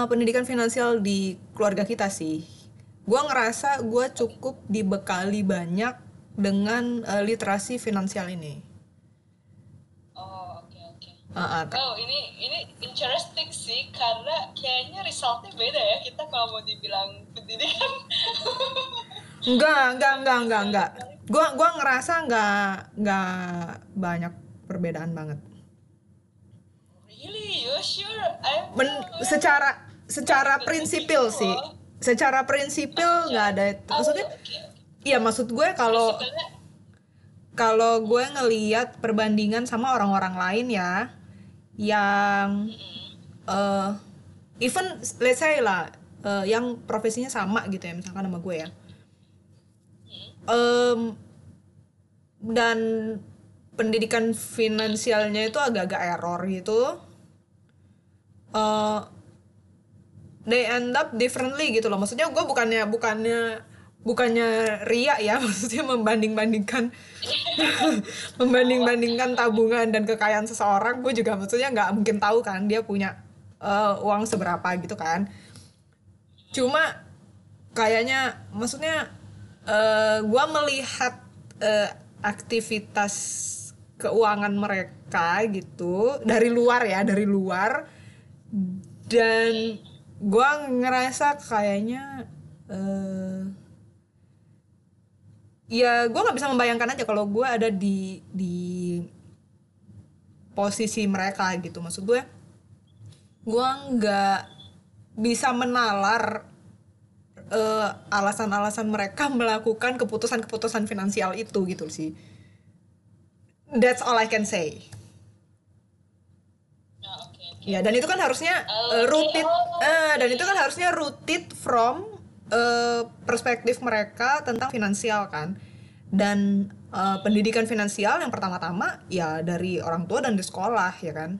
uh, pendidikan finansial di keluarga kita sih. Gue ngerasa gue cukup dibekali banyak dengan uh, literasi finansial ini. Oh oke oke. Uh, uh, oh ini ini interesting sih karena kayaknya resultnya beda ya kita kalau mau dibilang pendidikan. Enggak enggak enggak enggak enggak. Gue gua ngerasa enggak enggak banyak perbedaan banget. Really? You sure? I'm Men- secara secara prinsipil sih. Secara prinsipil nggak ada maksudnya Oh, oke. iya maksud gue kalau kalau gue ngeliat perbandingan sama orang-orang lain ya yang eh even let's say lah eh, yang profesinya sama gitu ya misalkan sama gue ya. Em, dan pendidikan finansialnya itu agak-agak error gitu. Eh they end up differently gitu loh. Maksudnya gue bukannya bukannya bukannya ria ya maksudnya membanding bandingkan membanding bandingkan tabungan dan kekayaan seseorang gue juga maksudnya nggak mungkin tahu kan dia punya eh, uang seberapa gitu kan. Cuma kayaknya maksudnya eh gue melihat eh, aktivitas keuangan mereka gitu dari luar ya dari luar dan gue ngerasa kayaknya eh ya gue nggak bisa membayangkan aja kalau gue ada di di posisi mereka gitu. Maksud gue gue nggak bisa menalar eh, alasan-alasan mereka melakukan keputusan-keputusan finansial itu gitu sih. That's all I can say Ya, dan itu kan harusnya uh, oke. rooted Oh, eh, dan itu kan harusnya rooted from uh, perspektif mereka tentang finansial kan. Dan uh, pendidikan finansial yang pertama-tama ya dari orang tua dan di sekolah ya kan.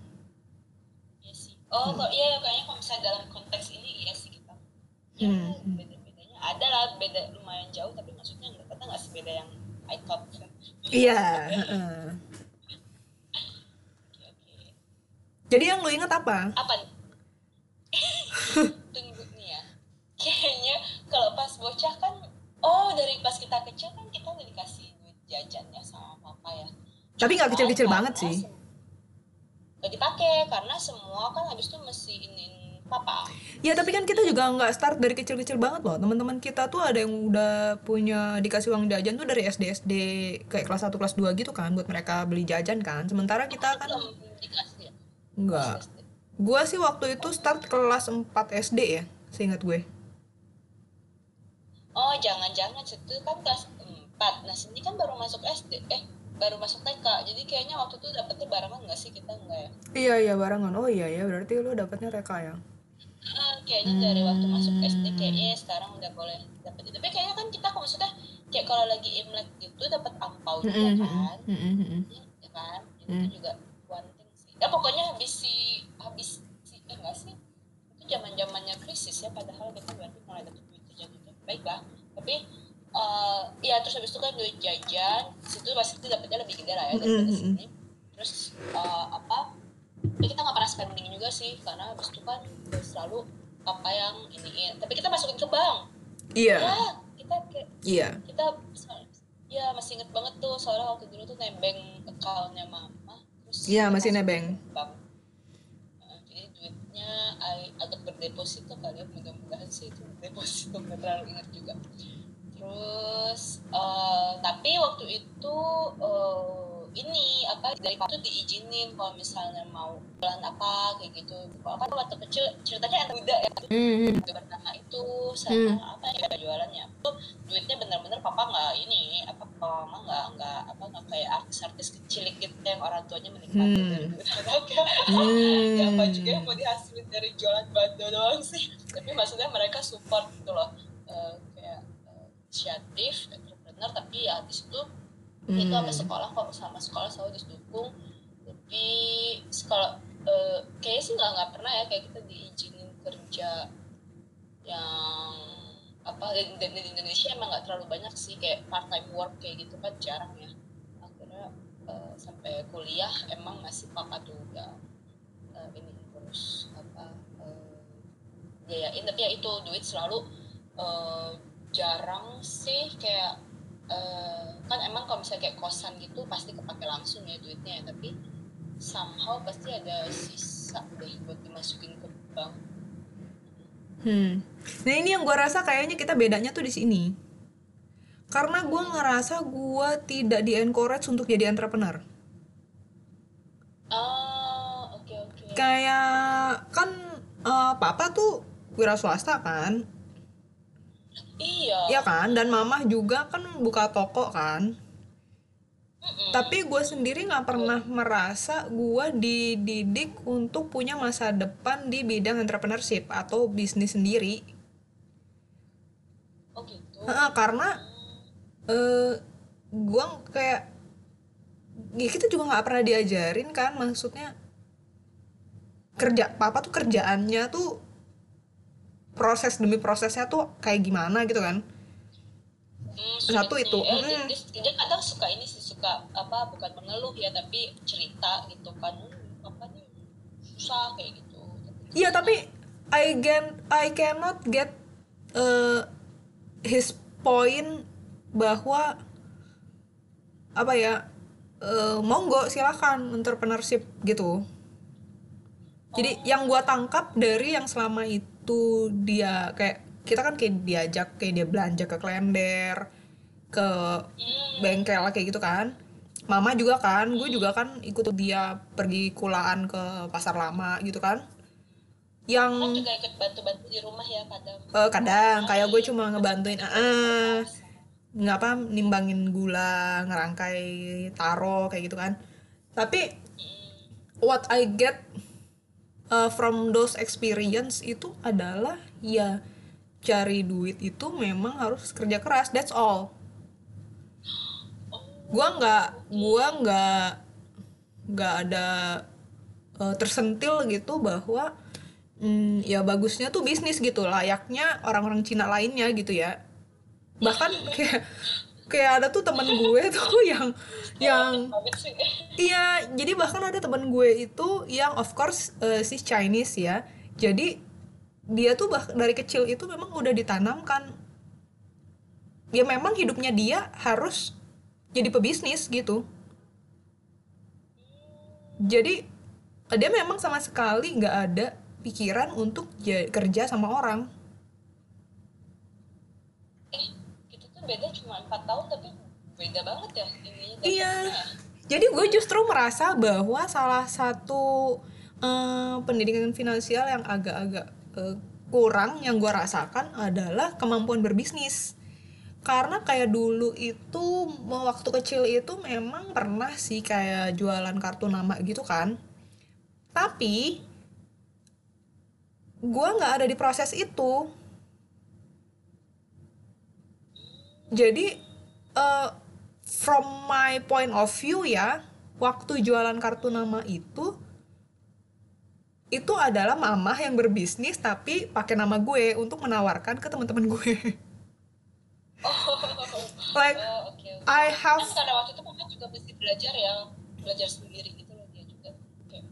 Iya sih. Oh, kok iya kayaknya kalau misalnya dalam konteks ini iya sih kita. Ya, Hmm. beda-bedanya ada lah beda lumayan jauh tapi maksudnya nggak kata nggak sebeda yang I thought. Iya. heeh. Oke, oke. Jadi yang lu inget apa? Apa? Tunggu nih ya. Kayaknya kalau pas bocah kan oh dari pas kita kecil kan kita udah dikasih duit jajan ya sama papa ya. Tapi nggak kecil-kecil banget sih. Nggak dipakai karena semua kan habis itu mesti ini papa. Ya tapi kan kita juga nggak start dari kecil-kecil banget loh. Teman-teman kita tuh ada yang udah punya dikasih uang jajan tuh dari SD SD kayak kelas 1 kelas 2 gitu kan buat mereka beli jajan kan. Sementara kita kan Belum dikasih. Enggak. Gua sih waktu itu start kelas 4 SD ya, seingat gue. Oh, jangan-jangan situ kan kelas 4. Nah, sini kan baru masuk SD. Eh, baru masuk TK. Jadi kayaknya waktu itu dapetnya barengan nggak sih kita nggak ya? Iya iya barengan. Oh iya ya, berarti lu dapatnya reka ya. Ah, kayaknya dari waktu masuk SD kayaknya sekarang udah boleh dapet itu. Tapi kayaknya kan kita maksudnya kayak kalau lagi Imlek gitu dapat angpau juga Mm-mm, kan. mm-mm, mm-mm. Ya kan? Itu Mm. juga thing sih. Ya pokoknya habis si habis si eh enggak sih? Itu zaman-zamannya krisis ya padahal kita berarti mulai dapat duit jajan itu. Baiklah. Tapi eh ya terus habis itu kan duit jajan, situ pasti dapetnya lebih gede lah ya daripada Mm-mm, sini. Terus eh, apa? Ya kita nggak pernah spending juga sih karena habis itu kan selalu apa yang ini tapi kita masukin ke bank Iya. ya kita kayak Iya. kita ya masih inget banget tuh soalnya waktu dulu tuh nebeng accountnya mama terus Iya, masih nebeng. bank. Nah, jadi duitnya I- agak berdeposito kali ya mudah-mudahan sih itu berdeposito nggak terlalu ingat juga terus eh, tapi waktu itu eh, ini apa dari waktu diizinin kalau misalnya mau jualan apa kayak gitu. Kan waktu kecil ceritanya anak muda ya. Juga bernama itu sama apa ya jualannya. Itu duitnya benar-benar papa nggak ini apa papa mama nggak nggak apa nggak kayak artis-artis kecil gitu yang orang tuanya menikmati. Hmm. dari duit anaknya Hmm. ya apa juga yang mau dihasilin dari jualan bando doang sih. Tapi maksudnya mereka support gitu loh. Eh, kayak eh, inisiatif entrepreneur tapi ya di situ itu Hmm. sama sekolah kok sama sekolah selalu didukung. Tapi sekolah eh, kayaknya sih nggak nggak pernah ya kayak kita diizinin kerja yang apa dan, di Indonesia emang nggak terlalu banyak sih kayak part time work kayak gitu kan jarang ya. Akhirnya eh, sampai kuliah emang masih papa udah eh, ini terus apa eh, biayain. Tapi ya itu duit selalu uh, jarang sih kayak uh, kan emang kalau misalnya kayak kosan gitu pasti kepake langsung ya duitnya ya tapi somehow pasti ada sisa deh buat dimasukin ke bank. Hmm. Nah ini yang gue rasa kayaknya kita bedanya tuh di sini. Karena gue ngerasa gue tidak di encourage untuk jadi entrepreneur. Oh oke okay, oke. Okay. kayak kan uh, papa tuh wira swasta kan iya. Iya kan? Dan mama juga kan buka toko kan? Mm-mm. tapi gue sendiri nggak pernah merasa gue dididik untuk punya masa depan di bidang entrepreneurship atau bisnis sendiri. Oh gitu. Heeh, karena eh gue kayak ya kita juga nggak pernah diajarin kan? Maksudnya kerja papa tuh kerjaannya tuh proses demi prosesnya tuh kayak gimana gitu kan Hmm, Satu itu, nih. Eh, mm. dia, dia, kadang suka ini sih suka apa bukan mengeluh ya tapi cerita gitu kan "Hmm, apa nih susah kayak gitu Iya tapi I can I cannot get uh, his point bahwa apa ya uh, monggo silakan entrepreneurship gitu. Jadi yang gua tangkap dari yang selama itu dia kayak kita kan kayak diajak kayak dia belanja ke Klender ke bengkel kayak gitu kan. Mama juga kan gue juga kan ikut dia pergi kulaan ke pasar lama gitu kan. Yang kan juga ikut bantu-bantu di rumah ya kadang. Eh, kadang. Kayak gue cuma ngebantuin ah nggak apa nimbangin gula ngerangkai taro kayak gitu kan. Tapi what I get uh, from those experience itu adalah ya cari duit itu memang harus kerja keras that's all. Gua nggak gua nggak nggak ada uh, tersentil gitu bahwa mm, ya bagusnya tuh bisnis gitu layaknya orang-orang Cina lainnya gitu ya. Bahkan kayak kayak ada tuh temen gue tuh yang yang Iya, jadi bahkan ada teman gue itu yang of course eh, si Chinese ya. Jadi dia tuh bah dari kecil itu memang udah ditanamkan. Ya memang hidupnya dia harus jadi pebisnis gitu. Jadi dia memang sama sekali nggak ada pikiran untuk ja- kerja sama orang. eh kita tuh beda cuma empat tahun tapi beda banget ya ininya Iya. Jadi gue justru merasa bahwa salah satu eh, pendidikan finansial yang agak-agak eh, kurang yang gue rasakan adalah kemampuan berbisnis. Karena kayak dulu itu waktu kecil itu memang pernah sih kayak jualan kartu nama gitu kan. Tapi gue nggak ada di proses itu. Jadi eh, from my point of view ya, waktu jualan kartu nama itu itu adalah mamah yang berbisnis tapi pakai nama gue untuk menawarkan ke teman-teman gue. like oh oke oke I kan have karena waktu itu mama juga mesti belajar ya belajar sendiri gitu loh dia juga kayak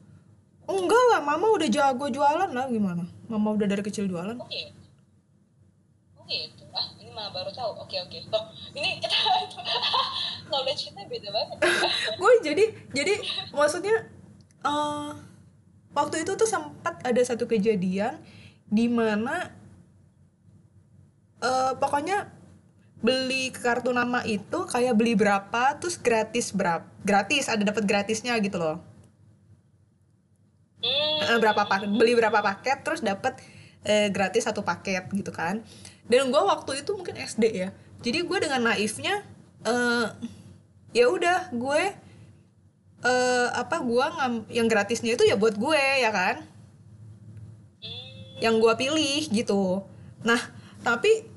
enggak lah, mama udah jago jualan lah gimana? Mama udah dari kecil jualan. oh gitu oh gitu ah malah baru tahu. Oke oke. Loh, ini kita knowledge kita beda banget. Gue jadi jadi maksudnya eh waktu itu tuh sempat ada satu kejadian di mana eh pokoknya beli kartu nama itu kayak beli berapa terus gratis berapa gratis ada dapat gratisnya gitu loh. Hmm, Eh, berapa paket beli berapa paket terus dapat eh, gratis satu paket gitu kan dan gue waktu itu mungkin SD ya. Jadi gue dengan naifnya eh ya udah gue eh apa gue ngam yang gratisnya itu ya buat gue ya kan? Yang gue pilih gitu. Nah tapi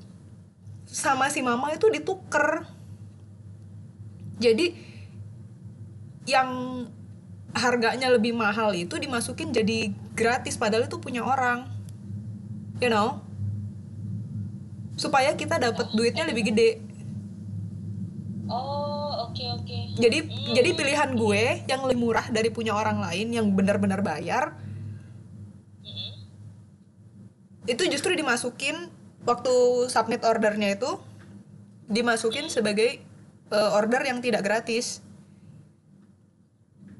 sama si mama itu dituker. Jadi yang harganya lebih mahal itu dimasukin jadi gratis padahal itu punya orang. You know supaya kita dapat duitnya lebih gede. Oh oke oke. Jadi Hmm. jadi pilihan gue yang lebih murah dari punya orang lain yang benar-benar bayar Mm-mm. itu justru dimasukin waktu submit ordernya itu dimasukin sebagai eh, order yang tidak gratis.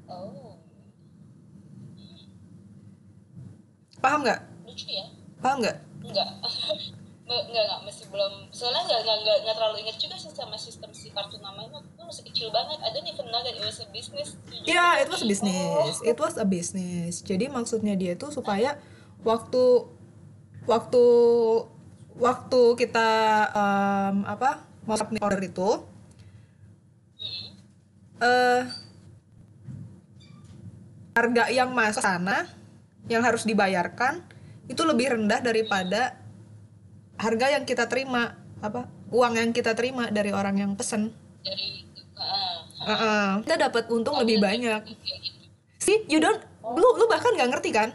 Oh. Paham nggak? Lucu ya. Paham nggak? Enggak Nggak, enggak, masih belum. Soalnya enggak, enggak, enggak, enggak terlalu ingat juga sih sama sistem si kartu namanya. Itu masih kecil banget. I don't even know that it was a business. Iya, itu was a business. It was a business. Jadi maksudnya dia itu supaya waktu waktu waktu kita em, apa mau submit order itu eh harga yang masuk sana yang harus dibayarkan itu lebih rendah daripada harga yang kita terima apa uang yang kita terima dari orang yang pesen. dari ah, Heeh. kita dapat untung lebih banyak. kayak gitu See, you don't, lu, lu bahkan nggak ngerti kan?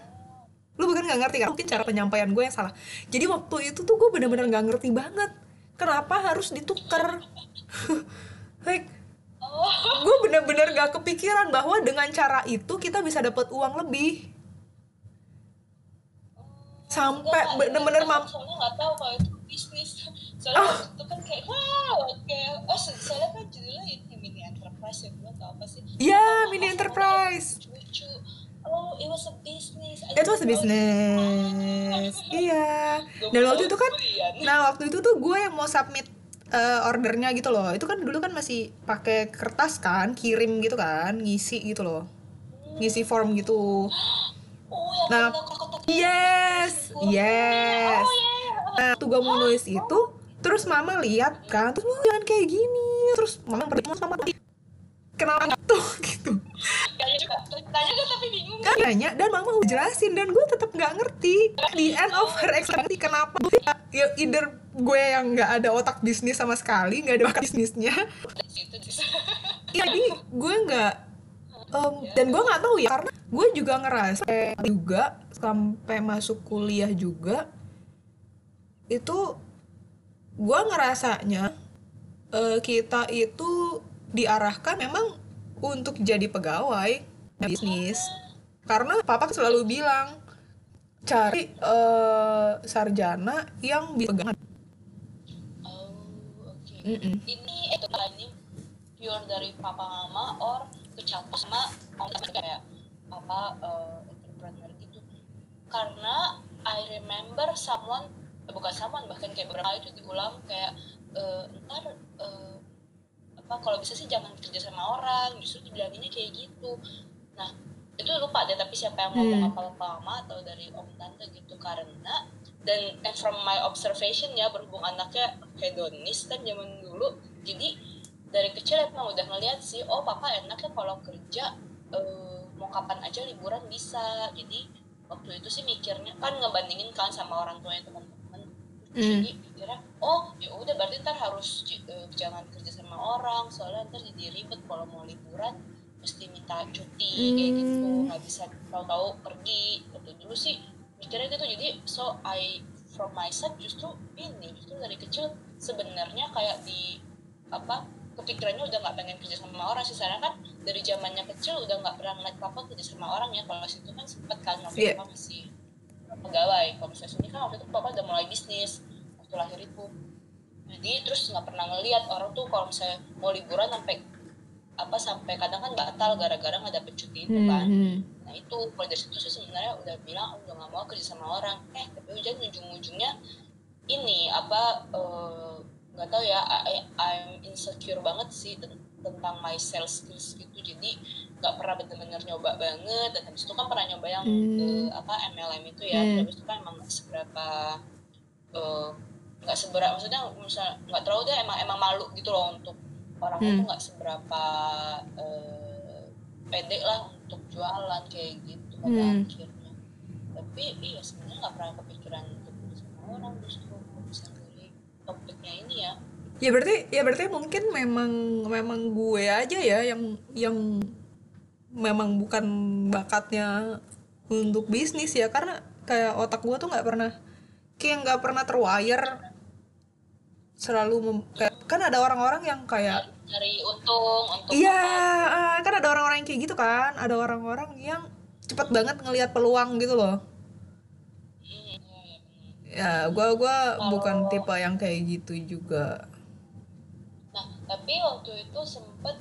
Lu bahkan nggak ngerti kan? Mungkin cara penyampaian gue yang salah. Jadi waktu itu tuh gue bener-bener nggak ngerti banget. Kenapa harus ditukar? like, gue bener-bener gak kepikiran bahwa dengan cara itu kita bisa dapat uang lebih. Sampai bener-bener enggak, mam soalnya nggak tahu kalau itu bisnis soalnya waktu itu kan kayak wow kayak oh so- soalnya kan judulnya ini mini enterprise ya gue tau apa sih Apa- mini enterprise. lucu oh it was a business I It was a business. Iya. Dan waktu itu kan, nah waktu itu tuh gue yang mau submit eh, ordernya gitu loh. Itu kan dulu kan masih pakai kertas kan, kirim gitu kan, ngisi gitu loh, ngisi form gitu. oh yang Nah, Yes, yes. oh ya Nah, waktu gue mau nulis itu, terus mama lihat kan, terus "Wah, jangan kayak gini. Terus mama pergi sama kenapa tuh gitu. tanya juga tanya juga tapi bingung kan nanya dan mama udah jelasin dan gue tetap nggak ngerti di end of her explanation kenapa ya either gue yang nggak ada otak bisnis sama sekali nggak ada bakat bisnisnya sih jadi gue nggak em, dan gue nggak tahu ya karena gue juga ngerasa kayak juga sampai masuk kuliah juga itu gue ngerasanya eh, kita itu diarahkan memang untuk jadi pegawai bisnis. Karena papa selalu bilang cari eh, sarjana yang bisa pegangan oh oke. Mm-mm. ini itu ini pure dari papa mama or kecampur sama om tante kayak apa entrepreneur gitu karena I remember someone eh, bukan someone bahkan kayak beberapa kali itu diulang kayak eh, ntar eh, apa kalau bisa sih jangan kerja sama orang. Justru dibilanginnya kayak gitu. Nah itu lupa deh tapi siapa yang ngomong Hmm. apa lupa mama atau dari om tante gitu. Karena dan and from my observation ya berhubung anaknya hedonis kan zaman dulu jadi dari kecil emang udah ngeliat sih oh papa enaknya kalau kerja eh, mau kapan aja liburan bisa. Jadi waktu itu sih mikirnya kan ngebandingin kan sama orang tuanya teman-teman Hmm. jadi pikirnya oh ya udah berarti ntar harus eh, jangan kerja sama orang soalnya ntar jadi ribet kalau mau liburan mesti minta cuti kayak gitu Hmm. nggak bisa tahu-tahu pergi waktu dulu sih mikirnya gitu jadi so I from my side justru ini justru dari kecil sebenarnya kayak di apa kepikirannya udah nggak pengen kerja sama orang sih. Sekarang kan dari zamannya kecil udah nggak pernah ngeliat papa kerja sama orang ya. Kalau situ kan sempet kan waktu itu papa masih pegawai. Kalau misalnya sini kan waktu itu papa udah mulai bisnis waktu lahir itu. Jadi terus nggak pernah ngeliat orang tuh kalau misalnya mau liburan sampai apa sampai kadang kan batal gara-gara nggak dapet cuti itu kan. Hmm. nah itu mulai dari situ sih sebenarnya udah bilang "Oh, udah nggak mau kerja sama orang. Eh tapi hujan ujung-ujungnya ini apa eh, nggak tahu ya I, I'm insecure banget sih ten- tentang my sales skills gitu jadi nggak pernah bener-bener nyoba banget dan habis itu kan pernah nyoba yang Hmm. eh, apa MLM itu ya Hmm. habis itu kan emang nggak seberapa eh, nggak seberapa maksudnya misal nggak terlalu deh emang emang malu gitu loh untuk orang Hmm. itu nggak seberapa eh, pede lah untuk jualan kayak gitu pada Hmm. akhirnya tapi iya sebenarnya nggak pernah kepikiran untuk sama orang misalnya dari topiknya ini ya. Ya berarti ya berarti mungkin memang memang gue aja ya yang yang memang bukan bakatnya untuk bisnis ya. Karena kayak otak gue tuh nggak pernah kayak nggak pernah terwire. Selalu mem- kayak, kan ada orang-orang yang kayak cari untung untuk iya ah, kan ada orang-orang yang kayak gitu kan. Ada orang-orang yang cepat banget ngelihat peluang gitu loh Ya gua gua bukan Kalau- tipe yang kayak gitu juga Nah, tapi waktu itu sempet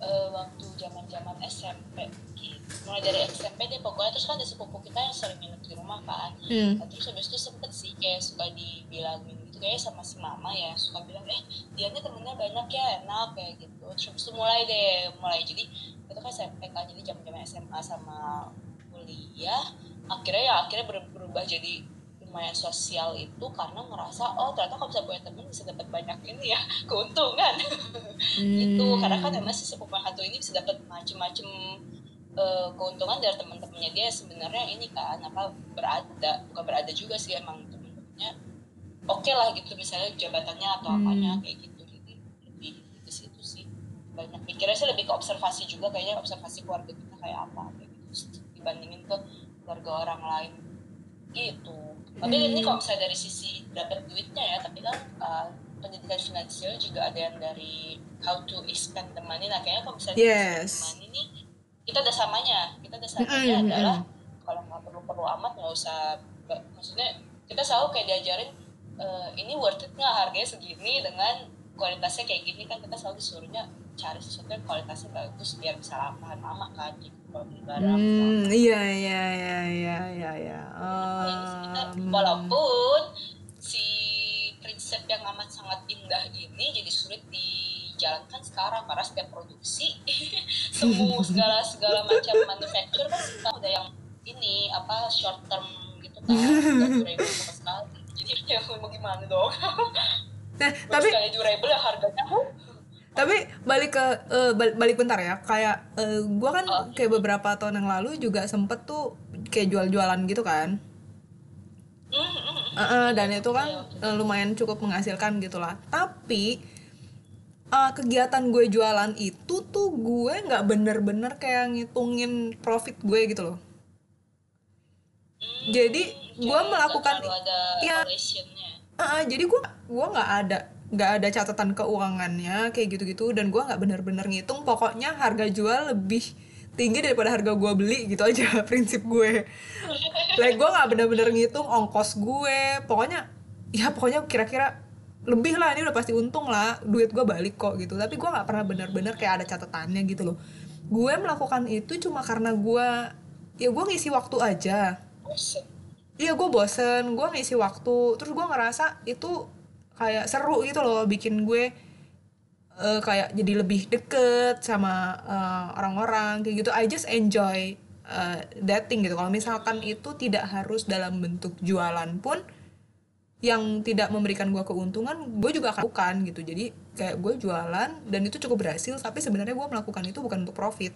eh, waktu zaman zaman SMP gitu. Mulai dari SMP deh pokoknya terus kan ada sepupu kita yang sering nginep di rumah kan. hmm. Nah, terus habis itu sempet sih kayak suka dibilangin gitu kayak sama si mama ya suka bilang eh dia nih temennya banyak ya enak kayak gitu. Terus habis itu mulai deh mulai jadi itu kan SMP kan jadi zaman zaman SMA sama kuliah akhirnya ya akhirnya ber- berubah jadi lumayan sosial itu karena ngerasa oh ternyata kalau bisa punya temen bisa dapat banyak ini ya keuntungan. Itu Hmm. karena kan emang si sepupu satu ini bisa dapat macem-macem eh, keuntungan dari teman-temannya dia sebenarnya ini kan apa berada bukan berada juga sih emang teman-temannya oke lah gitu misalnya jabatannya atau Hmm. apanya kayak gitu. Jadi lebih ke situ sih. Banyak pikirnya sih lebih ke observasi juga kayaknya observasi keluarga kita kayak apa kayak gitu dibandingin ke keluarga orang lain. Gitu tapi Hmm. ini kalau misalnya dari sisi dapat duitnya ya tapi kan uh, pendidikan finansial juga ada yang dari how to spend the money. Nah kayaknya kalau misalnya Yes. spend the money ini kita ada samanya. Kita ada samanya Mm-mm, adalah kalau nggak perlu perlu amat nggak usah maksudnya kita selalu kayak diajarin eh, ini worth it nggak? Harganya segini dengan kualitasnya kayak gini kan kita selalu disuruhnya cari sesuatu yang kualitasnya bagus biar bisa tahan lama kan gitu barang Hmm, iya iya iya iya iya iya. Kita- Um, walaupun si prinsip yang amat sangat indah ini jadi sulit dijalankan sekarang karena setiap produksi semua segala segala macam manufacture kan sekarang udah yang ini apa short term gitu kan durable sama sekali. Jadi ya mau gimana dong? Nah, tapi sekali durable ya harganya tapi balik ke eh, balik, bentar ya. Kayak eh, gua kan Oh. kayak beberapa tahun yang lalu juga sempet tuh kayak jual-jualan gitu kan. Eh, eh, dan itu kan eh, lumayan cukup menghasilkan gitu lah tapi eh, kegiatan gue jualan itu tuh gue nggak bener-bener kayak ngitungin profit gue gitu loh. Hmm, Jadi, nggak melakukan- relationnya Eh, eh, jadi gue gua nggak ada nggak ada catatan keuangannya kayak gitu-gitu dan gua nggak bener-bener ngitung. Pokoknya harga jual lebih tinggi daripada harga gua beli gitu aja prinsip gue. Like gue nggak bener-bener ngitung ongkos gue. Pokoknya ya pokoknya kira-kira lebih lah ini udah pasti untung lah duit gue balik kok gitu. Tapi gua nggak pernah bener-bener kayak ada catatannya gitu loh. Gue melakukan itu cuma karena gua ya gue ngisi waktu aja. Iya gue bosen, gue ngisi waktu, terus gue ngerasa itu kayak seru gitu loh bikin gue eh, kayak jadi lebih deket sama eh, orang-orang kayak gitu. I just enjoy eh, dating gitu. Kalau misalkan itu tidak harus dalam bentuk jualan pun, yang tidak memberikan gue keuntungan, gue juga akan lakukan gitu. Jadi kayak gue jualan dan itu cukup berhasil, tapi sebenarnya gue melakukan itu bukan untuk profit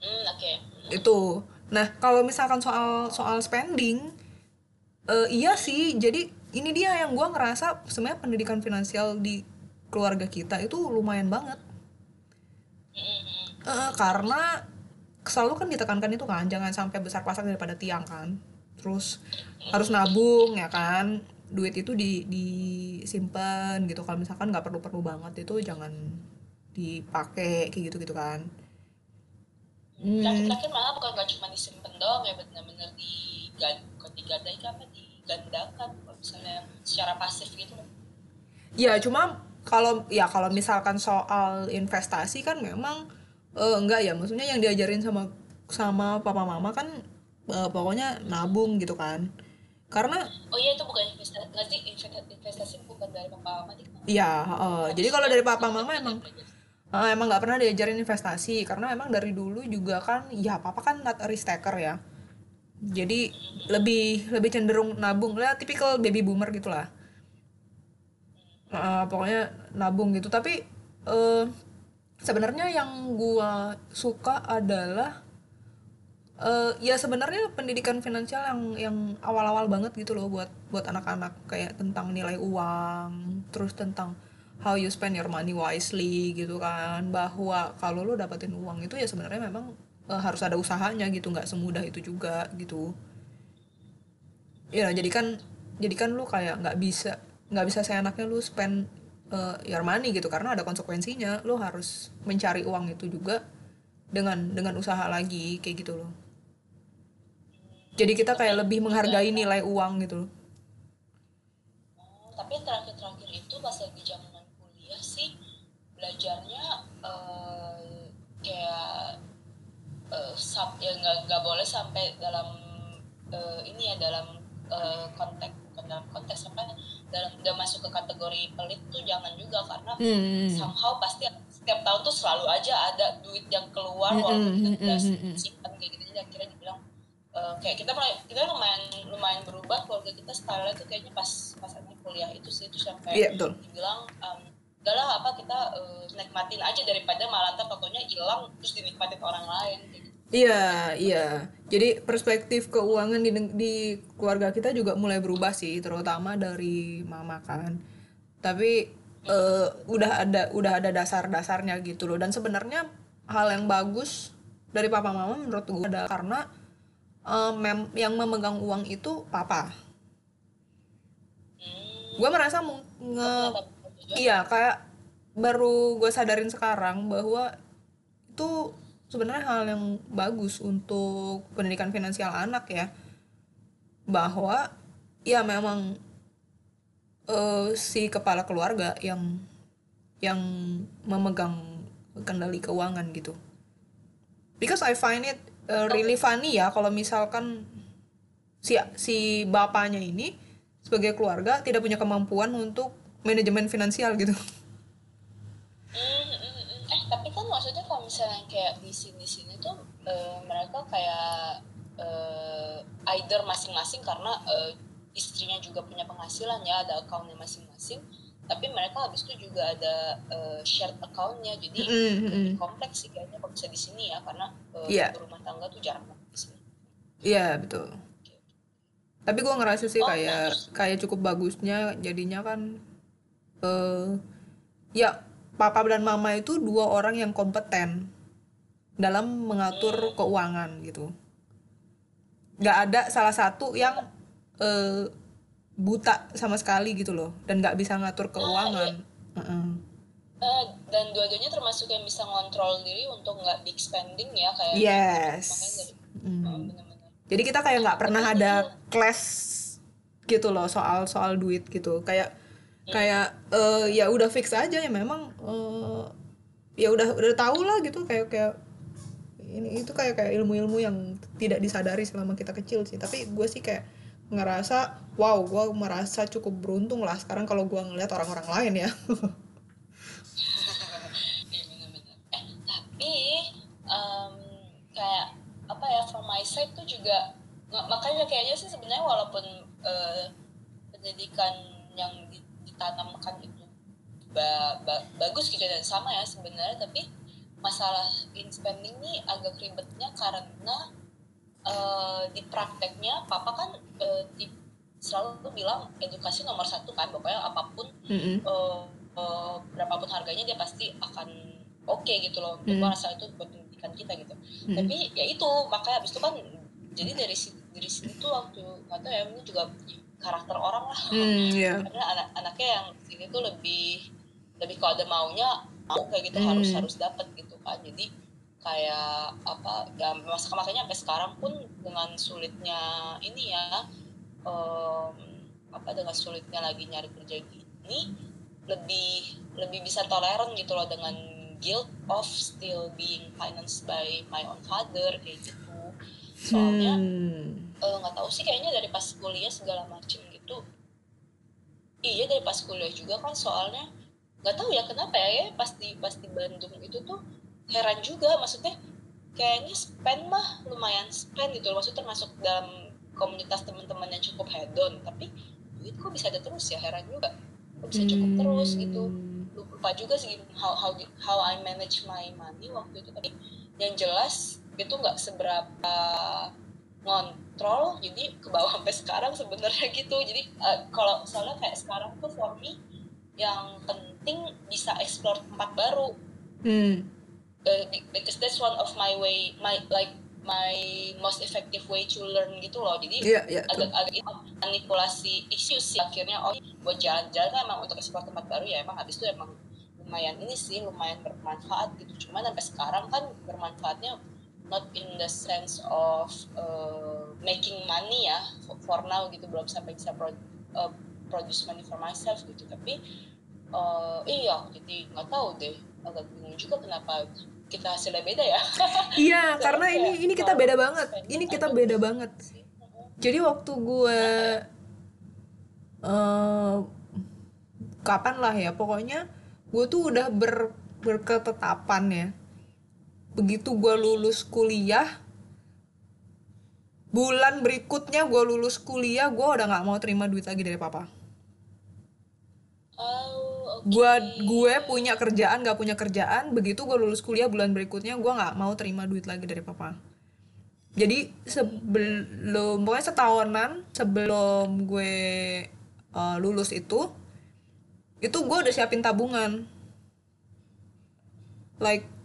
hmm oke itu nah kalau misalkan soal soal spending eh, iya sih jadi ini dia yang gue ngerasa sebenarnya pendidikan finansial di keluarga kita itu lumayan banget. Eh, karena selalu kan ditekankan itu kan jangan sampai besar pasak daripada tiang kan. Terus harus nabung ya kan. Duit itu di disimpan gitu kalau misalkan nggak perlu perlu banget itu jangan dipakai kayak gitu gitu kan. Hmm. terakhir-terakhir malah bukan nggak cuma disimpan doang ya benar-benar digan bukan digadaikan apa digandakan kalau misalnya secara pasif gitu. Ya cuma kalau ya kalau misalkan soal investasi kan memang eh, enggak ya. Maksudnya yang diajarin sama sama papa mama kan eh, pokoknya nabung gitu kan. Karena oh iya itu bukan investasi sih investasi, bukan dari papa mama dik ya eh, jadi kalau dari papa mama emang eh, emang nggak pernah diajarin investasi. Karena memang dari dulu juga kan ya papa kan risk taker ya jadi lebih lebih cenderung nabung. Lah tipikal baby boomer gitulah Eh, pokoknya nabung gitu. Tapi eh sebenarnya yang gua suka adalah eh ya sebenarnya pendidikan finansial yang yang awal-awal banget gitu loh buat buat anak-anak. Kayak tentang nilai uang terus tentang how you spend your money wisely gitu kan. Bahwa kalau lo dapetin uang itu ya sebenarnya memang eh, harus ada usahanya gitu nggak semudah itu juga gitu. Ya jadi kan jadi kan lu kayak nggak bisa nggak bisa seenaknya lu spend uh, your money gitu karena ada konsekuensinya. Lu harus mencari uang itu juga dengan dengan usaha lagi kayak gitu loh. Jadi kita kayak lebih menghargai nilai uang gitu loh. Oh, tapi terakhir-terakhir itu pas lagi zaman kuliah sih belajarnya eh, kayak eh, sub ya nggak nggak boleh sampai dalam eh, ini ya dalam eh, konteks dalam konteks apa dalam udah masuk ke kategori pelit tuh jangan juga karena Hmm. somehow pasti setiap tahun tuh selalu aja ada duit yang keluar Mm-mm, walaupun kita udah simpan kayak gitu jadi akhirnya dibilang eh, kayak kita mulai kita lumayan lumayan berubah keluarga kita style tuh kayaknya pas pas kuliah itu sih itu sampai betul. dibilang um, kita eh, nikmatin aja daripada malah ntar pokoknya hilang terus dinikmatin orang lain gitu. Iya, iya. Jadi perspektif keuangan di di keluarga kita juga mulai berubah sih, terutama dari mama kan. Tapi eh, udah ada udah ada dasar-dasarnya gitu loh. Dan sebenarnya hal yang bagus dari papa mama menurut gue ada karena eh, mem- yang memegang uang itu papa. Hmm, Gue merasa nge? Iya, kayak baru gue sadarin sekarang bahwa itu sebenarnya hal yang bagus untuk pendidikan finansial anak ya. Bahwa ya memang eh, si kepala keluarga yang yang memegang kendali keuangan gitu. Because I find it uh, really funny ya kalau misalkan si si bapaknya ini sebagai keluarga tidak punya kemampuan untuk manajemen finansial gitu. Eh tapi kan maksudnya kalau misalnya kayak di sini sini tuh eh, mereka kayak eh, either masing-masing karena eh, istrinya juga punya penghasilan ya ada akunnya masing-masing tapi mereka habis itu juga ada eh, shared accountnya jadi Mm, mm, mm. lebih kompleks sih kayaknya kalau bisa di sini ya karena eh, Iya. berumah tangga tuh jarang banget di sini. Iya betul. Tapi gue ngerasa sih Oh, kayak bagus. kayak cukup bagusnya jadinya kan eh ya papa dan mama itu dua orang yang kompeten dalam mengatur keuangan gitu. Gak ada salah satu yang eh, buta sama sekali gitu loh dan gak bisa ngatur keuangan. Heeh. Eh, dan dua-duanya termasuk yang bisa ngontrol diri untuk nggak big spending ya kayak Yes. makanya dari Mm. oh. Jadi kita kayak nggak pernah ada clash gitu loh soal soal duit gitu. Kayak kayak eh, ya udah fix aja ya memang eh, ya udah udah tahu lah gitu kayak kayak ini itu kayak kayak ilmu-ilmu yang tidak disadari selama kita kecil sih. Tapi gue sih kayak ngerasa wow gue merasa cukup beruntung lah sekarang kalau gue ngeliat orang-orang lain ya. Iya. Eh kayak apa ya from my side tuh juga mak- makanya kayaknya sih sebenarnya walaupun eh, pendidikan yang di- ditanamkan itu ba- ba- bagus gitu dan sama ya sebenarnya tapi masalah in spending ini agak ribetnya karena eh, di prakteknya papa kan eh, di- selalu bilang edukasi nomor satu kan pokoknya apa pun Mm-mm. eh, eh, berapapun harganya dia pasti akan oke gitu loh gue Hmm. rasa itu buat pendidikan kita gitu Hmm. tapi ya itu makanya abis itu kan jadi dari dari sini tuh waktu nggak tahu ya ini juga karakter orang lah Hmm, ya. karena anak-anaknya yang sini tuh lebih lebih kalau ada maunya mau kayak gitu Hmm. harus harus dapat gitu kan jadi kayak apa ya masa makanya sampai sekarang pun dengan sulitnya ini ya em, apa dengan sulitnya lagi nyari kerja gini lebih lebih bisa toleran gitu loh dengan guilt of still being financed by my own father kayak gitu soalnya Hmm. eh, nggak tahu sih kayaknya dari pas kuliah segala macem gitu. Iya dari pas kuliah juga kan soalnya nggak tahu ya kenapa ya, ya pas di pas di Bandung itu tuh heran juga. Maksudnya kayaknya spend mah lumayan spend gitu loh. Maksudnya termasuk dalam komunitas teman-teman yang cukup hedon. Tapi duit kok bisa ada terus ya? Heran juga. Kok bisa cukup terus gitu. Hmm. lupa juga sih how how how I manage my money waktu itu. Tapi yang jelas itu nggak seberapa ngontrol jadi ke bawah sampai sekarang sebenarnya gitu jadi eh, kalau soalnya kayak sekarang tuh for me yang penting bisa explore tempat baru Hmm. Eh, be- because that's one of my way my like my most effective way to learn gitu loh jadi iya. tuh. agak-agak manipulasi isu sih akhirnya oh buat jalan-jalan kan emang untuk eksplor tempat baru ya emang habis itu emang lumayan ini sih lumayan bermanfaat gitu cuman sampai sekarang kan bermanfaatnya not in the sense of uh, making money ya for, for now gitu belum sampai bisa pro, uh, produce money for myself gitu tapi uh, iya jadi nggak tahu deh agak bingung juga kenapa kita hasilnya beda ya. Iya karena ini ini kita beda banget. ini kita beda banget. jadi waktu gue uh, kapan lah ya pokoknya gue tuh udah ber berketetapan ya begitu gue lulus kuliah bulan berikutnya gue lulus kuliah gue udah nggak mau terima duit lagi dari papa. Oh, okay. gue gue punya kerjaan nggak punya kerjaan begitu gue lulus kuliah bulan berikutnya gue nggak mau terima duit lagi dari papa. Jadi sebelum pokoknya setahunan sebelum gue uh, lulus itu itu gue udah siapin tabungan. Like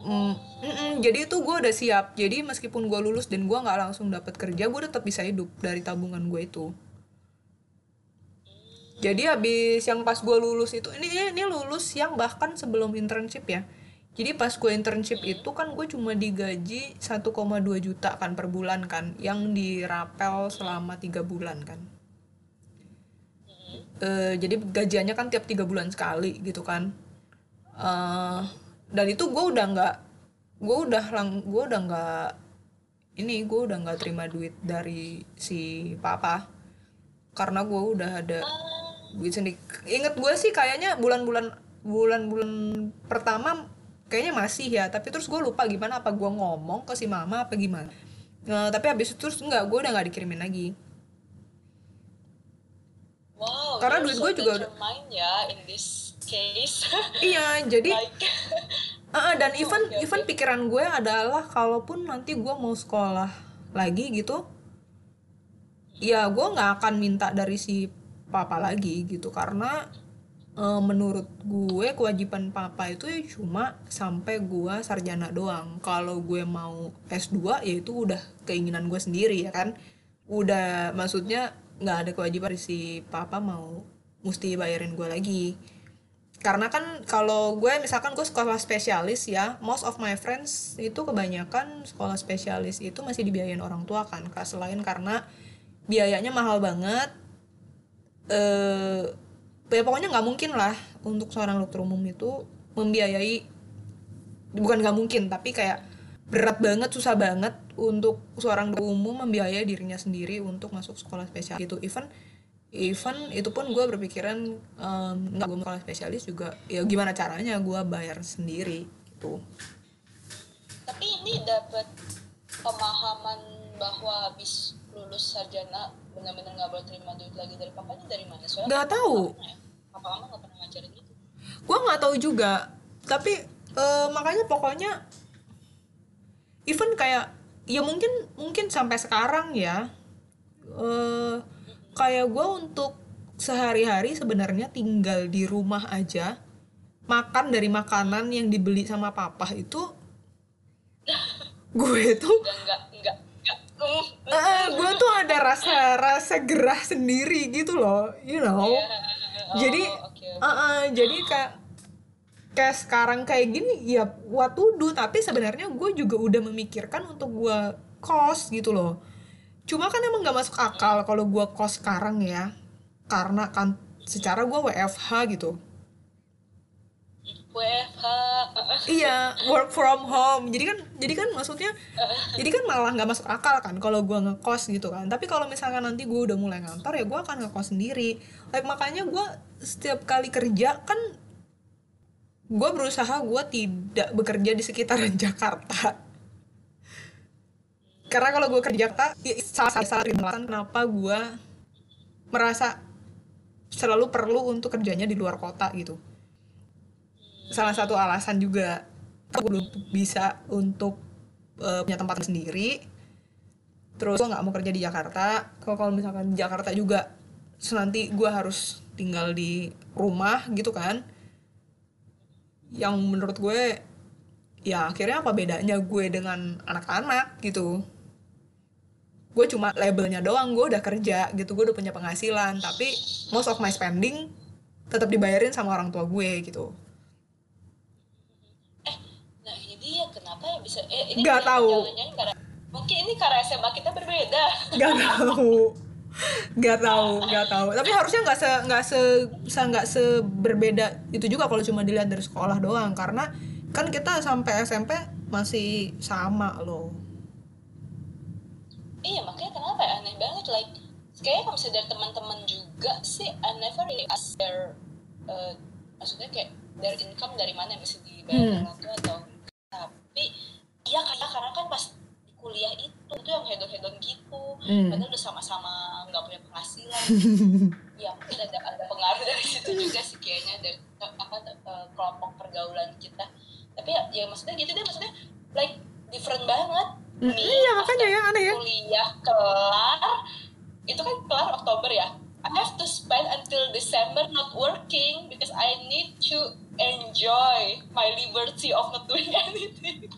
mm, mm, mm, jadi itu gue udah siap. Jadi meskipun gue lulus dan gue nggak langsung dapat kerja gue tetap bisa hidup dari tabungan gue itu. Jadi habis yang pas gue lulus itu ini ini lulus yang bahkan sebelum internship ya. Jadi pas gue internship itu kan gue cuma digaji 1,2 juta kan per bulan kan yang dirapel selama tiga bulan kan. Uh, jadi gajiannya kan tiap tiga bulan sekali gitu kan. Uh, dan itu gue udah nggak gue udah lang gue udah nggak ini gue udah nggak terima duit dari si papa. Karena gue udah ada duit sendiri inget gue sih kayaknya bulan-bulan bulan-bulan pertama kayaknya masih ya. Tapi terus gue lupa gimana apa gue ngomong ke si mama apa gimana. Nah, tapi habis itu terus nggak gue udah nggak dikirimin lagi. Wow karena duit gue juga udah ya in this case. Iya jadi like. Uh, dan even okay, even okay. pikiran gue adalah kalaupun nanti gue mau sekolah lagi gitu ya gue nggak akan minta dari si papa lagi gitu. Karena uh, menurut gue kewajiban papa itu ya cuma sampai gue sarjana doang. Kalau gue mau S2 ya itu udah keinginan gue sendiri ya kan? Udah maksudnya nggak ada kewajiban dari si papa mau mesti bayarin gue lagi karena kan kalau gue misalkan gue sekolah spesialis ya most of my friends itu kebanyakan sekolah spesialis itu masih dibiayain orang tua kan selain karena biayanya mahal banget eh ya pokoknya nggak mungkin lah untuk seorang dokter umum itu membiayai bukan nggak mungkin tapi kayak berat banget susah banget untuk seorang dokter umum membiayai dirinya sendiri untuk masuk sekolah spesial itu even even itu pun gue berpikiran nggak um, gue sekolah spesialis juga ya gimana caranya gue bayar sendiri gitu. Tapi ini dapat pemahaman bahwa habis lulus sarjana benar-benar nggak boleh terima duit lagi dari papanya dari mana? Soalnya nggak tahu. ya, papa mama nggak pernah ngajarin itu. Gue nggak tahu juga. Tapi uh, makanya pokoknya even kayak ya mungkin mungkin sampai sekarang ya uh, kayak gue untuk sehari-hari sebenarnya tinggal di rumah aja makan dari makanan yang dibeli sama papa itu gue tuh enggak enggak enggak uh, gue tuh ada rasa rasa gerah sendiri gitu loh you know yeah. oh, jadi okay, okay. Uh, uh, jadi kayak kayak sekarang kayak gini ya what to do tapi sebenarnya gue juga udah memikirkan untuk gue kos gitu loh cuma kan emang nggak masuk akal kalau gue kos sekarang ya. Karena kan secara gue WFH gitu. WFH iya work from home. Jadi kan jadi kan maksudnya jadi kan malah nggak masuk akal kan kalau gue ngekos gitu kan. Tapi kalau misalkan nanti gue udah mulai ngantor ya gue akan ngekos sendiri. Like makanya gue setiap kali kerja kan gue berusaha gue tidak bekerja di sekitaran Jakarta karena kalau gue kerja Jakarta salah salah alasan kenapa gue merasa selalu perlu untuk kerjanya di luar kota gitu. Salah satu alasan juga aku belum bisa untuk uh, punya tempat sendiri. Terus gue nggak mau kerja di Jakarta. Kalau kalau misalkan di Jakarta juga nanti gue harus tinggal di rumah gitu kan. Yang menurut gue ya akhirnya apa bedanya gue dengan anak-anak gitu gue cuma labelnya doang gue udah kerja gitu gue udah punya penghasilan tapi most of my spending tetap dibayarin sama orang tua gue gitu nah ini dia kenapa ya bisa eh, ini Nggak tahu. jangan-jangan karena- mungkin ini karena SMA kita berbeda Gak tahu. Gak tahu, gak tahu. Tapi harusnya nggak se nggak se se- nggak seberbeda itu juga kalau cuma dilihat dari sekolah doang karena kan kita sampai SMP masih sama loh. Iya makanya kenapa ya? Aneh banget like kayaknya kalau misalnya dari teman-teman juga sih I never really ask their uh, maksudnya kayak their income dari mana yang bisa dibayar Hmm. orang tua atau tapi iya kayak karena kan pas di kuliah itu itu yang hedon hedon gitu. Hmm. padahal udah sama-sama nggak punya penghasilan. Ya mungkin ada ada pengaruh dari situ juga sih kayaknya dari apa uh, kelompok pergaulan kita. Tapi ya, ya maksudnya gitu deh maksudnya like different banget Hmm, iya, makanya ya, aneh ya. kuliah kelar itu kan kelar Oktober ya I have to spend until December not working because I need to enjoy my liberty of not doing anything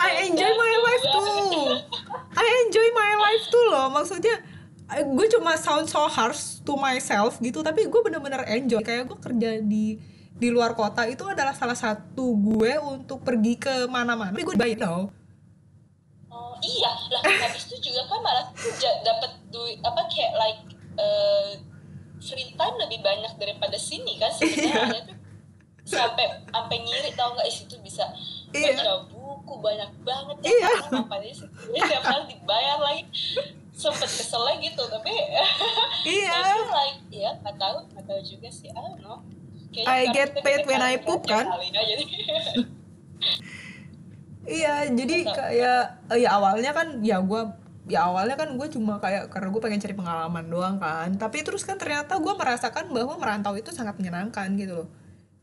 I enjoy my life too. I enjoy my life tuh loh. Maksudnya gue cuma sound so harsh to myself gitu, tapi gue bener-bener enjoy. Kayak gue kerja di di luar kota itu adalah salah satu gue untuk pergi ke mana-mana. Tapi gue bayar tau. Iya, lah habis itu juga kan malah tuh dapat duit apa kayak like eh, free time lebih banyak daripada sini kan sebenarnya tuh sampai sampai ngiri tau nggak situ bisa Iya. baca buku banyak banget ya Iya. ngapain sih tiap hari dibayar lagi sempet kesel lagi gitu tapi Iya. tapi like ya nggak tahu nggak tahu juga sih I don't know Kayaknya I get paid when I poop, kan? kali Iya, jadi kayak eh, ya awalnya kan ya gue ya awalnya kan gue cuma kayak karena gue pengen cari pengalaman doang kan. Tapi terus kan ternyata gue merasakan bahwa merantau itu sangat menyenangkan gitu loh.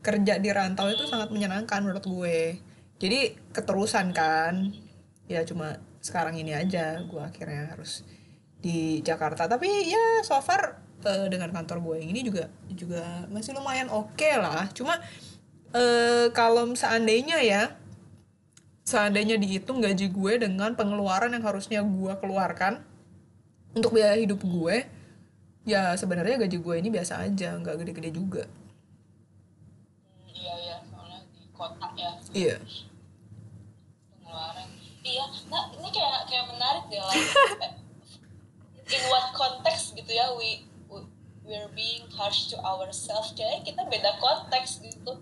Kerja di rantau itu sangat menyenangkan menurut gue. Jadi keterusan kan. Ya cuma sekarang ini aja gue akhirnya harus di Jakarta. Tapi ya so far eh, dengan kantor gue yang ini juga juga masih lumayan oke lah. Cuma eh, kalau seandainya ya seandainya dihitung gaji gue dengan pengeluaran yang harusnya gue keluarkan untuk biaya hidup gue ya sebenarnya gaji gue ini biasa aja nggak gede-gede juga. Hmm, iya ya soalnya di kota ya. Iya. Pengeluaran. Iya nah ini kayak kayak menarik deh like, in what context gitu ya we, we we're being harsh to ourselves. Kayaknya kita beda konteks gitu.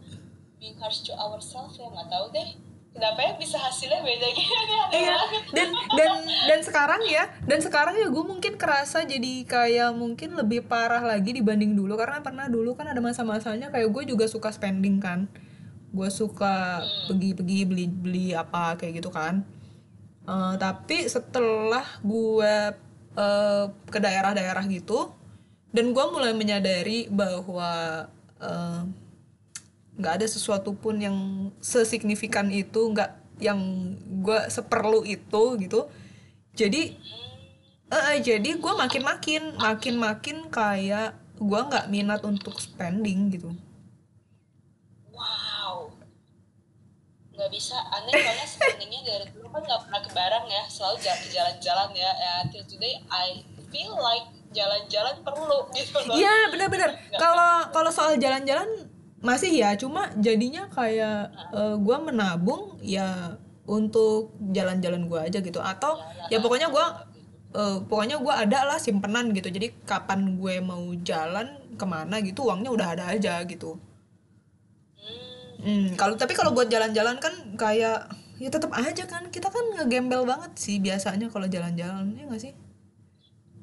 Being harsh to ourselves ya nggak tahu deh kenapa ya bisa hasilnya beda gitu. Iya. Dan dan dan sekarang ya dan sekarang ya gue mungkin kerasa jadi kayak mungkin lebih parah lagi dibanding dulu. Karena pernah dulu kan ada masa-masanya kayak gue juga suka spending kan. Gue suka pergi-pergi beli-beli apa kayak gitu kan. Eh, tapi setelah gue eh, ke daerah-daerah gitu dan gue mulai menyadari bahwa eh, nggak ada sesuatu pun yang sesignifikan itu nggak yang gue seperlu itu gitu. Jadi eh, eh, jadi gue makin makin makin makin kayak gue nggak minat untuk spending gitu. Wow. Nggak bisa. Aneh soalnya spendingnya dari dulu kan nggak pernah ke barang ya. Selalu jalan jalan-jalan ya. Ya till today I feel like jalan-jalan perlu gitu loh. Iya benar-benar. Kalau kalau soal jalan-jalan masih ya, cuma jadinya kayak eh, gua menabung ya untuk jalan-jalan gua aja gitu. Atau ya pokoknya gua eh, pokoknya gua ada lah simpenan gitu. Jadi kapan gue mau jalan ke mana gitu uangnya udah ada aja gitu. Hmm, kalau tapi kalau buat jalan-jalan kan kayak ya tetap aja kan kita kan ngegembel banget sih biasanya kalau jalan-jalan ya nggak sih?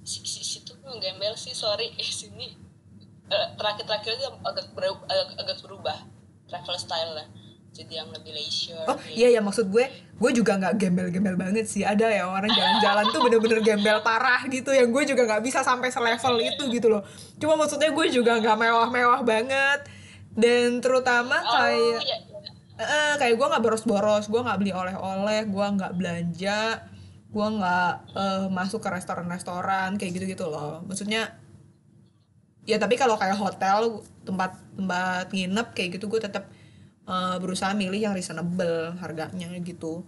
si, si, situ tuh gembel sih sorry eh sini terakhir-terakhir itu agak berubah, agak, agak berubah travel style lah jadi yang lebih leisure Oh gitu. iya ya maksud gue, gue juga nggak gembel-gembel banget sih. Ada ya orang jalan-jalan tuh bener-bener gembel parah gitu, yang gue juga nggak bisa sampai selevel itu gitu loh. Cuma maksudnya gue juga nggak mewah-mewah banget. Dan terutama oh kayak, iya, iya. eh, kayak gue nggak boros-boros, gue nggak beli oleh-oleh, gue nggak belanja, gue nggak eh, masuk ke restoran-restoran kayak gitu-gitu loh. Maksudnya ya tapi kalau kayak hotel tempat tempat nginep kayak gitu gue tetap eh, berusaha milih yang reasonable harganya gitu.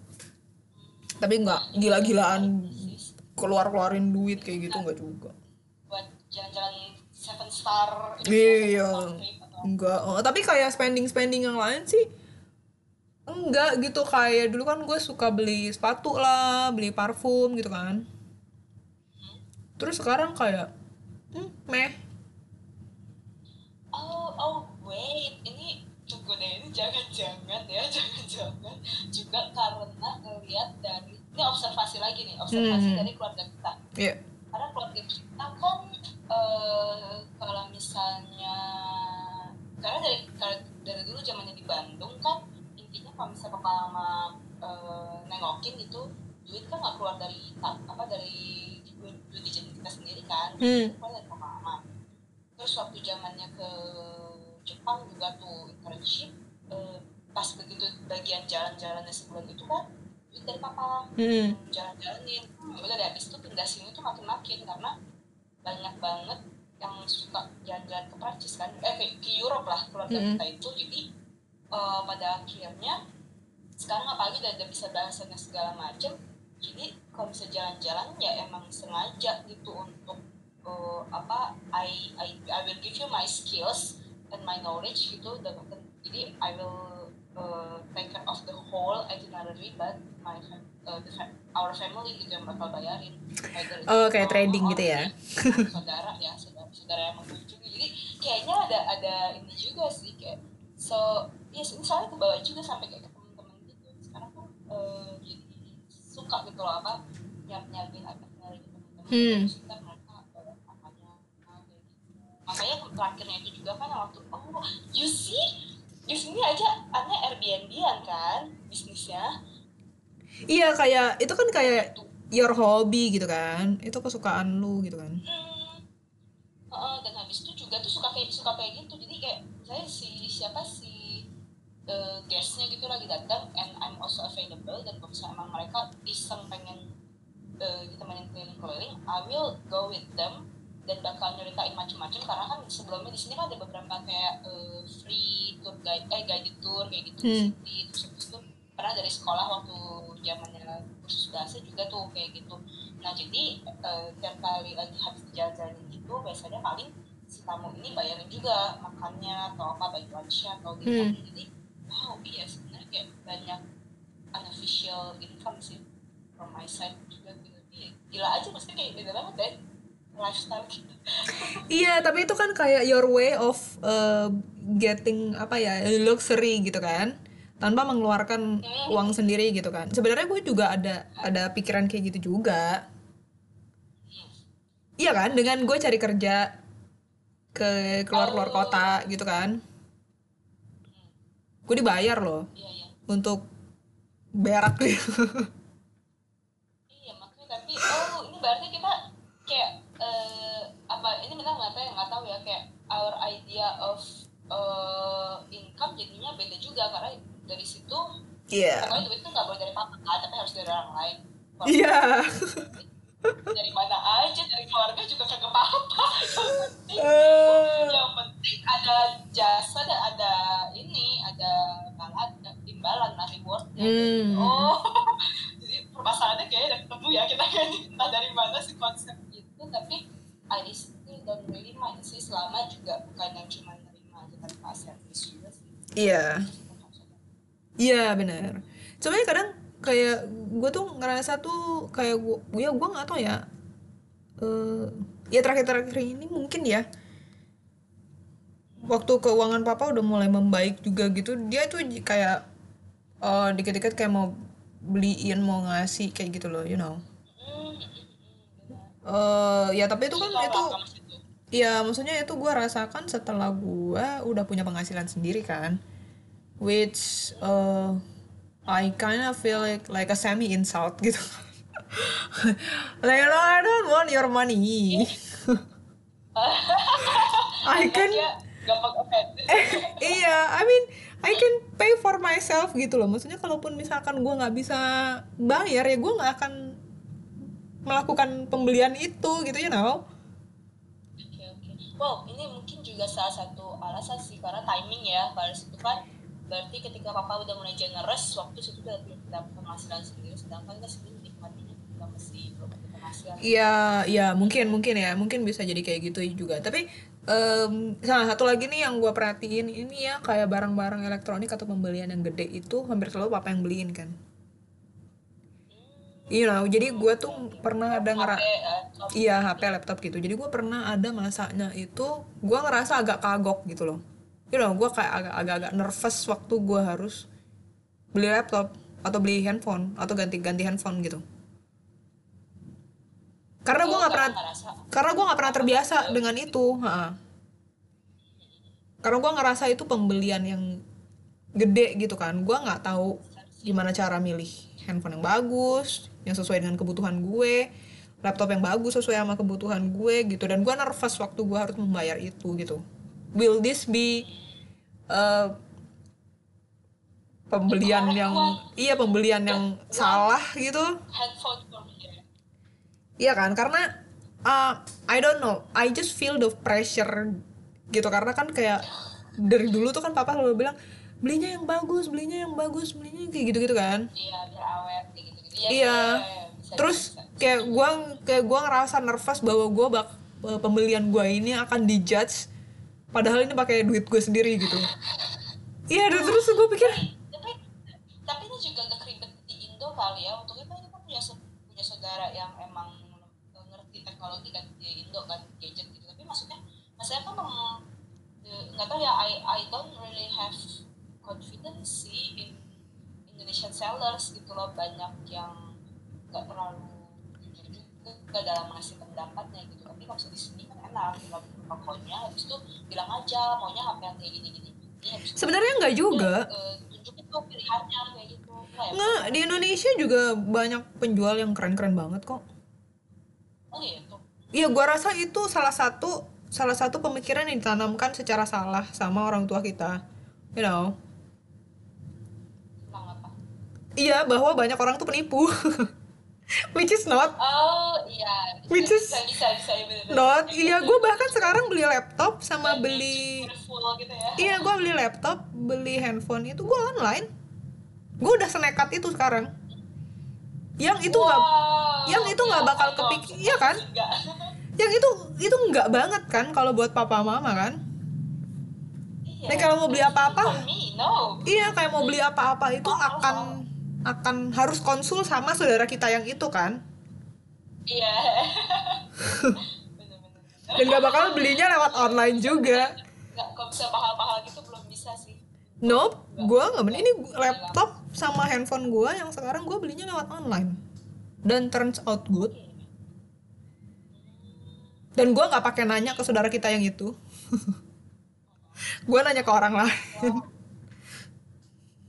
Tapi nggak gila-gilaan keluar keluarin duit kayak gitu nggak juga. Buat jalan-jalan seven star iya enggak oh, tapi kayak spending spending yang lain sih enggak gitu. Kayak dulu kan gue suka beli sepatu lah beli parfum gitu kan. Terus sekarang kayak hmm, meh oh wait ini tunggu deh ini jangan-jangan ya jangan-jangan juga karena ngelihat dari ini observasi lagi nih observasi Hmm. dari keluarga kita Iya. karena keluarga kita kan eh, kalau misalnya karena dari dari dulu zamannya di Bandung kan intinya kalau misalnya papa mama eh, nengokin gitu duit kan nggak keluar dari apa dari duit, duit kita sendiri kan Hmm. Keluar dari papa mama terus waktu zamannya ke Jepang juga tuh internship eh, pas begitu bagian jalan-jalannya sebulan itu kan duit dari papa Hmm. jalan-jalanin. Ya udah habis itu pindah sini tuh makin-makin karena banyak banget yang suka jalan-jalan ke Prancis kan. Eh ke, ke Europe lah keluarga Mm-mm. kita itu. Jadi eh, pada akhirnya sekarang apalagi udah, udah bisa bahasanya segala macem jadi kalau bisa jalan-jalan ya emang sengaja gitu untuk eh, apa I, I I will give you my skills and my knowledge gitu dan jadi I will uh, take care of the whole itinerary but my uh, the our family gitu yang bakal bayarin. Oh, kayak trading gitu ya? saudara ya saudara saudara yang mengunjungi. Jadi kayaknya ada ada ini juga sih kayak so ya yes, ini soalnya kebawa juga sampai kayak ke teman-teman gitu. Sekarang tuh uh, jadi suka gitu loh apa nyiap nyiapin itinerary teman-teman. Hmm. terus kita mereka uh, apanya uh, kayak makanya terakhirnya itu juga kan waktu oh you see di sini aja aneh Airbnb-an kan bisnisnya Iya kayak itu kan kayak your hobby gitu kan. Itu kesukaan lu gitu kan. hmm. Heeh, dan habis itu juga tuh suka kayak suka kayak gitu jadi kayak saya si siapa si eh, guestnya gitu lagi datang and I'm also available dan kalau misalnya emang mereka iseng pengen eh, ditemenin keliling-keliling I will go with them dan bakal nyeritain macam-macam karena kan sebelumnya di sini kan ada beberapa kayak eh, free tour guide eh guided tour kayak gitu di Hmm. sini. Terus habis itu pernah dari sekolah waktu zamannya kursus bahasa juga tuh kayak gitu. Nah jadi eh, tiap kali lagi habis jalan-jalan gitu biasanya paling si tamu ini bayarin juga makannya atau apa baik lunchnya atau dinner Hmm. jadi wow iya sebenarnya kayak banyak unofficial income sih from my side juga gitu. Iya, gila aja maksudnya kayak beda banget deh lifestyle kita Iya, tapi itu kan kayak your way of uh, getting apa ya luxury gitu kan, tanpa mengeluarkan uang sendiri gitu kan. Sebenarnya gue juga ada ada pikiran kayak gitu juga. Iya kan, dengan gue cari kerja ke keluar keluar kota gitu kan, gue dibayar loh iya iya. untuk berak gitu. iya makanya tapi oh ini berarti kita kayak eh, apa ini benar nggak tahu nggak tahu ya kayak our idea of eh, income jadinya beda juga karena dari situ Iya. pokoknya duit tuh nggak boleh dari papa kan tapi harus dari orang lain Iya. dari mana aja dari keluarga juga kagak apa-apa yang penting Eh. yang penting ada jasa dan ada ini ada balan imbalan lah rewardnya Hmm. oh jadi permasalahannya kayaknya udah ketemu ya kita kan entah dari mana sih konsep itu tapi I don't really sih selama juga bukan yang cuma nerima aja tanpa service juga sih Iya. Iya benar. Sebenarnya kadang kayak gue tuh ngerasa tuh kayak gue, ya gue nggak tahu ya. eh ya terakhir-terakhir ini mungkin ya. Waktu keuangan papa udah mulai membaik juga gitu, dia tuh kayak eh dikit-dikit kayak mau beliin mau ngasih kayak gitu loh, you know. Eh ya tapi itu kan Itu ya maksudnya itu gue rasakan setelah gue udah punya penghasilan sendiri kan which uh, I kind of feel like like a semi insult gitu like no I don't want your money I can gampang offended. iya I mean I can pay for myself gitu loh maksudnya kalaupun misalkan gue nggak bisa bayar ya gue nggak akan melakukan pembelian itu gitu you know. Wow, ini mungkin juga salah satu alasan sih karena timing ya. Pada situ kan berarti ketika papa udah mulai generous, waktu situ udah dapat penghasilan sendiri. Sedangkan kan sebelum nikmatinya kita masih belum penghasilan. Iya, iya mungkin mungkin ya, mungkin bisa jadi kayak gitu juga. Tapi Em, nah satu lagi nih yang gue perhatiin ini ya kayak barang-barang elektronik atau pembelian yang gede itu hampir selalu papa yang beliin kan you know jadi gue tuh pernah ada ngera HP, eh, laptop. iya HP laptop gitu. Jadi gue pernah ada masanya itu gue ngerasa agak kagok gitu loh. You know gue kayak agak agak agak nervous waktu gue harus beli laptop atau beli handphone atau ganti ganti handphone gitu. Karena gue nggak pernah karena gue nggak pernah terbiasa dengan itu ha. karena gue ngerasa itu pembelian yang gede gitu kan. Gue nggak tahu gimana cara milih handphone yang bagus yang sesuai dengan kebutuhan gue laptop yang bagus sesuai sama kebutuhan gue gitu dan gue nervous waktu gue harus membayar itu gitu will this be uh, pembelian yang iya pembelian yang salah gitu. Iya kan, karena uh, I don't know, I just feel the pressure gitu karena kan kayak dari dulu tuh kan papa selalu bilang belinya yang bagus, belinya yang bagus, belinya yang kayak gitu-gitu kan. Iya, biar awet. Iya. Iya. iya, iya, bisa, Terus bisa, bisa. kayak gua kayak gua ngerasa nervous bahwa gua bak eh, pembelian gua ini akan dijudge padahal ini pakai duit gue sendiri gitu. Iya, dan terus gue pikir tapi tapi ini juga gak ribet di Indo kali ya untuk itu kita punya punya saudara yang emang ngerti teknologi kan di Indo kan gadget gitu tapi maksudnya maksudnya kan eh, nggak tahu ya I I don't really have confidence sellers gitu loh banyak yang nggak terlalu jujur juga dalam ngasih pendapatnya gitu tapi kalau di sini kan enak tinggal tokonya habis itu bilang aja maunya HP yang kayak gini gini gini sebenarnya nggak juga. eh, tunjukin tuh pilihannya kayak gitu Nggak ya? Nggak, di Indonesia juga banyak penjual yang keren-keren banget kok. oh gitu Iya, gua rasa itu salah satu salah satu pemikiran yang ditanamkan secara salah sama orang tua kita. You know. Iya, bahwa banyak orang tuh penipu. Which is not oh iya bisa, Which is bisa bisa bisa ya, bener, bener. not. Iya, gue bahkan sekarang beli laptop sama beli gitu ya Iya, gue beli laptop, beli handphone itu gue online. Gue udah senekat itu sekarang. Yang itu nggak, Wow, yang itu nggak ya, bakal kepikir, iya kan? Enggak. Yang itu itu nggak banget kan kalau buat papa mama kan? Iya. Nah, kalau mau beli apa-apa, For me, no. Iya kayak mau beli apa-apa itu akan akan harus konsul sama saudara kita yang itu kan Iya. Dan gak bakal belinya lewat online juga. Nggak, kalau bisa mahal-mahal gitu belum bisa sih. Nope, gue nggak bener ini laptop sama handphone gue yang sekarang gue belinya lewat online dan turns out good. Dan gue nggak pakai nanya ke saudara kita yang itu. gue nanya ke orang lain.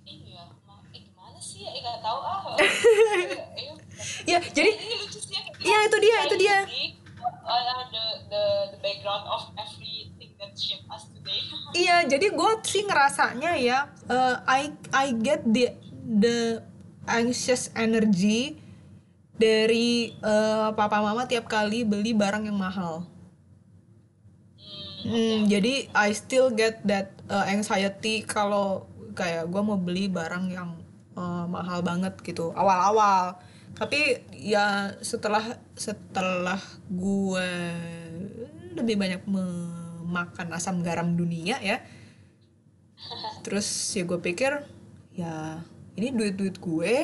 Iya, ma- eh, gimana sih ya? Eh, nggak tahu ah. Eh, Ya jadi ya. Iya, itu dia, itu dia. Uh, today. Iya, jadi gue sih ngerasanya ya, eh, I I get the the anxious energy dari eh, papa mama tiap kali beli barang yang mahal. Hmm, jadi I still get that uh, anxiety kalau kayak gue mau beli barang yang uh, mahal banget gitu awal-awal. Tapi ya setelah setelah gue lebih banyak memakan asam garam dunia ya, terus ya gue pikir ya ini duit-duit gue,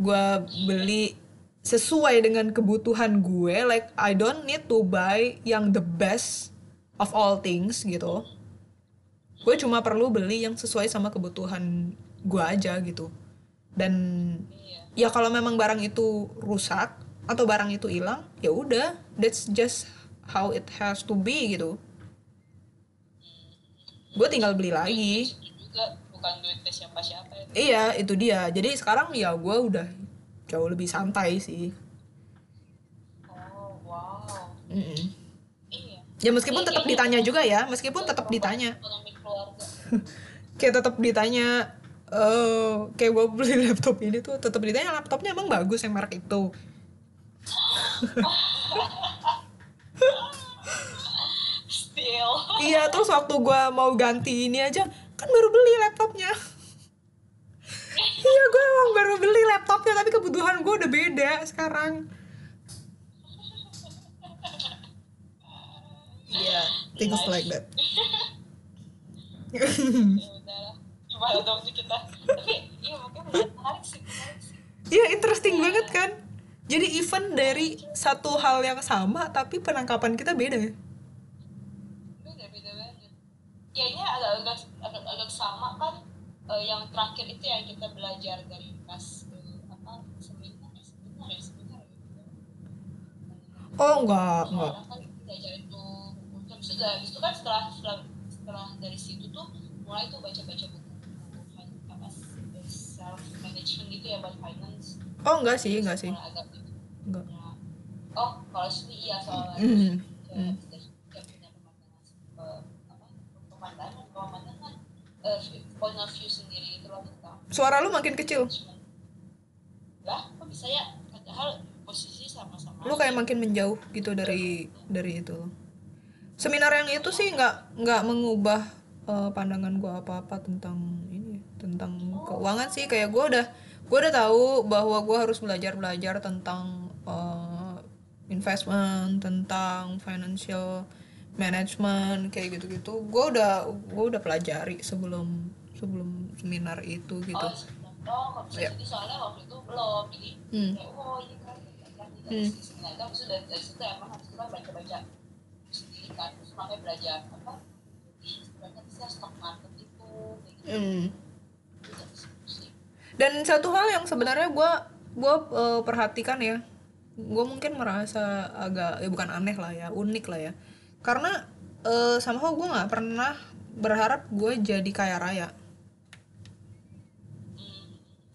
gue beli sesuai dengan kebutuhan gue. Like I don't need to buy yang the best of all things gitu gue cuma perlu beli yang sesuai sama kebutuhan gue aja gitu. Dan ya kalau memang barang itu rusak atau barang itu hilang ya udah that's just how it has to be gitu. Gue tinggal beli lagi. Itu juga bukan duitnya siapa-siapa ya. iya itu dia. Jadi sekarang ya gue udah jauh lebih santai sih. Oh, wow. Iya. ya meskipun tetap ditanya juga ya meskipun tetap ditanya. kayak tetap ditanya eh kayak gue beli laptop ini tuh tetap ditanya laptopnya emang bagus yang merek itu. Still. iya terus waktu gue mau ganti ini aja kan baru beli laptopnya. Iya gue emang baru beli laptopnya tapi kebutuhan gue udah beda sekarang. Yeah things like that gimana dong tuh kita. Tapi iya mungkin menarik sih Iya interesting banget kan? Jadi even dari satu hal yang sama tapi penangkapan kita beda ya? Beda beda banget. Kayaknya agak-agak agak-agak sama kan? Eh, yang terakhir itu yang kita belajar dari pas eh, apa seminar eh, seminar ya seminar gitu. Oh enggak enggak. kan belajar itu itu, kan setelah, setelah setelah dari situ tuh mulai tuh baca-baca buku. fin- apa self management gitu ya buat finance. Oh enggak sih enggak sih. Agak enggak. Oh kalau sini iya soalnya pemandangan eh, point of view sendiri itu loh tentang suara lu makin kecil. Lah kok bisa ya? Padahal posisi sama-sama lu kayak makin menjauh gitu dari dari itu. Seminar yang itu sih nggak nggak mengubah eh, pandangan gua apa apa tentang tentang keuangan sih kayak gua udah gua udah tahu bahwa gua harus belajar belajar tentang eh, investment tentang financial management kayak gitu gitu gua udah gua udah pelajari sebelum sebelum seminar itu gitu Oh, kalau jadi soalnya waktu itu belum, jadi Hmm. kayak oh ini kan kan Hmm. dari sisi nah, itu habis itu dari, dari situ emang habis itu kan baca-baca sendiri kan, terus makanya belajar apa? Ih, sebenarnya bisa stock market itu, kayak gitu. Hmm. Dan satu hal yang sebenarnya gue gue perhatikan ya, gue mungkin merasa agak ya bukan aneh lah ya, unik lah ya, karena uh, somehow gue nggak pernah berharap gue jadi kaya raya.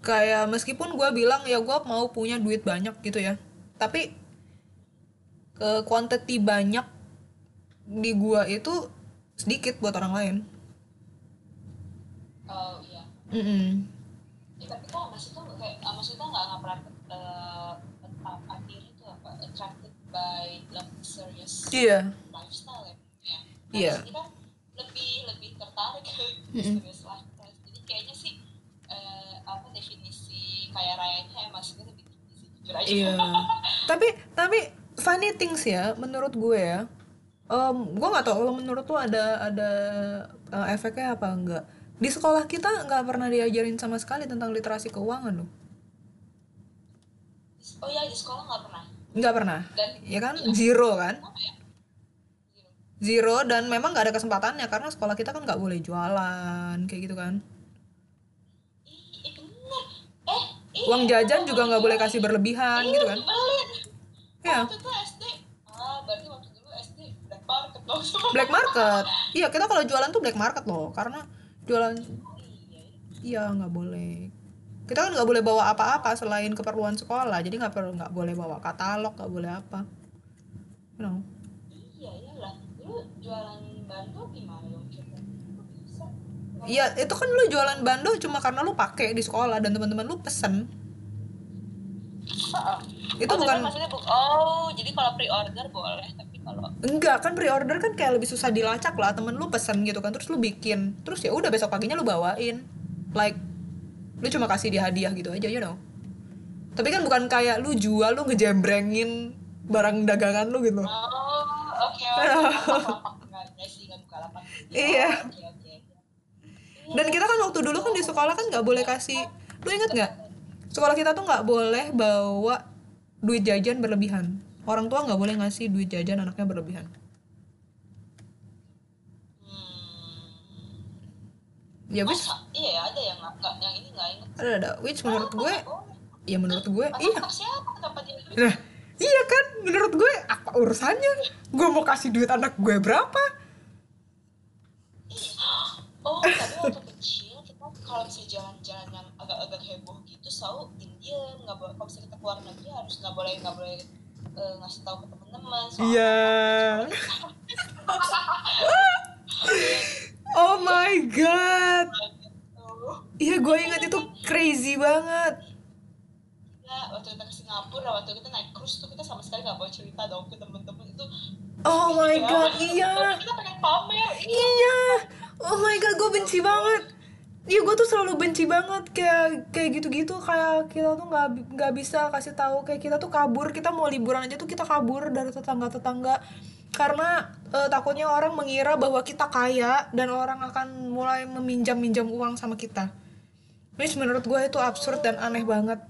Kayak meskipun gue bilang ya gue mau punya duit banyak gitu ya, tapi ke quantity banyak di gua itu sedikit buat orang lain. Oh iya. Mm-mm. Ya, tapi kok maksudnya tuh kayak ah, maksudnya nggak nggak pernah uh, akhirnya itu apa attracted by luxurious Iya. lifestyle ya. ya. Iya. Jadi kan lebih lebih tertarik ke luxurious lifestyle. Jadi kayaknya sih eh, apa definisi kaya rayanya emang sebenarnya lebih tinggi sih jujur aja. Iya. tapi tapi funny things ya menurut gue ya. Em, gue nggak tahu kalau menurut lo ada ada eh, efeknya apa enggak. Di sekolah kita nggak pernah diajarin sama sekali tentang literasi keuangan loh. Oh iya di sekolah nggak pernah. Nggak pernah. Dan Ya kan zero kan? apa ya? Zero. Zero dan memang nggak ada kesempatannya karena sekolah kita kan nggak boleh jualan kayak gitu kan. Eh. Eh, iya, Uang jajan juga nggak boleh iya. kasih berlebihan Iya, gitu kan. nyebelin. Iya. Waktu itu SD. Berarti waktu dulu SD black market dong. Black market. Iya kita kalau jualan tuh black market loh karena jualan iya. Nggak boleh. Kita kan nggak boleh bawa apa-apa selain keperluan sekolah. Jadi nggak perlu nggak boleh bawa katalog, nggak boleh apa. You know. Iya, iyalah. Lu jualan bando gimana dong coba? Kok bisa? Iya itu kan lu jualan bando cuma karena lu pakai di sekolah dan teman-teman lu pesen. Heeh. Itu oh, bukan maksudnya bu- oh, jadi kalau pre-order boleh, tapi kalau enggak kan pre-order kan kayak lebih susah dilacak lah temen lu pesen gitu kan terus lu bikin terus ya udah besok paginya lu bawain like lu cuma kasih dia hadiah gitu aja you know tapi kan bukan kayak lu jual lu ngejembrengin barang dagangan lu gitu Oh, oke. Iya. Oh, Oke oke. Dan kita kan waktu dulu kan di sekolah kan nggak boleh kasih, lu inget nggak? Sekolah kita tuh nggak boleh bawa duit jajan berlebihan. Orang tua nggak boleh ngasih duit jajan anaknya berlebihan. Hmm. Ya which Masa? Iya ya, ada yang nggak yang ini nggak inget. ada ada which menurut gue, ya menurut gue Atau iya. Nah iya kan, menurut gue apa urusannya? Gue mau kasih duit anak gue berapa? Oh, tapi waktu kecil kita kalau misalnya jalan-jalan yang agak-agak heboh gitu selalu Indian nggak boleh kalau misalnya kita keluar negeri harus nggak boleh nggak boleh eh, ngasih tahu ke teman-teman Iya. Oh my god. Tuh. Iya gue ingat itu crazy banget. Ya, waktu kita ke Singapura, waktu kita naik cruise tuh kita sama sekali nggak bawa cerita dong ke temen-temen itu. Oh my god, iya. Kita pengen pamer. Iya. Oh my god, gue benci banget. Iya, gue tuh selalu benci banget kayak kayak gitu-gitu kayak kita tuh nggak nggak bisa kasih tahu kayak kita tuh kabur kita mau liburan aja tuh kita kabur dari tetangga-tetangga karena eh, takutnya orang mengira bahwa kita kaya dan orang akan mulai meminjam-minjam uang sama kita. Which menurut gue itu absurd dan aneh banget.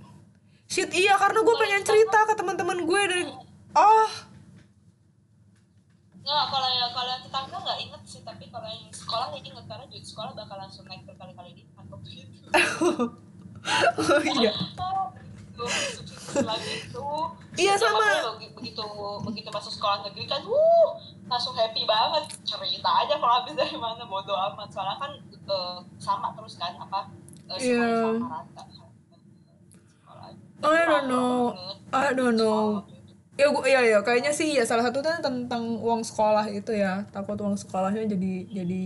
Shit iya karena gue pengen cerita ke teman-teman gue dan oh Nggak, kalau kalau tetangga nggak inget sekolah ya inget karena duit sekolah bakal langsung naik berkali-kali lipat waktu itu. oh iya lagi tuh. Iya, Ya, sama. begitu begitu masuk sekolah negeri kan, wuh langsung happy banget cerita aja kalau habis dari mana bodo amat soalnya kan eh, sama terus kan apa eh, Iya. semuanya sama rata. Sekolah. I don't know I don't know. Ya gua ya ya kayaknya sih ya salah satunya tentang uang sekolah itu ya. Takut uang sekolahnya jadi jadi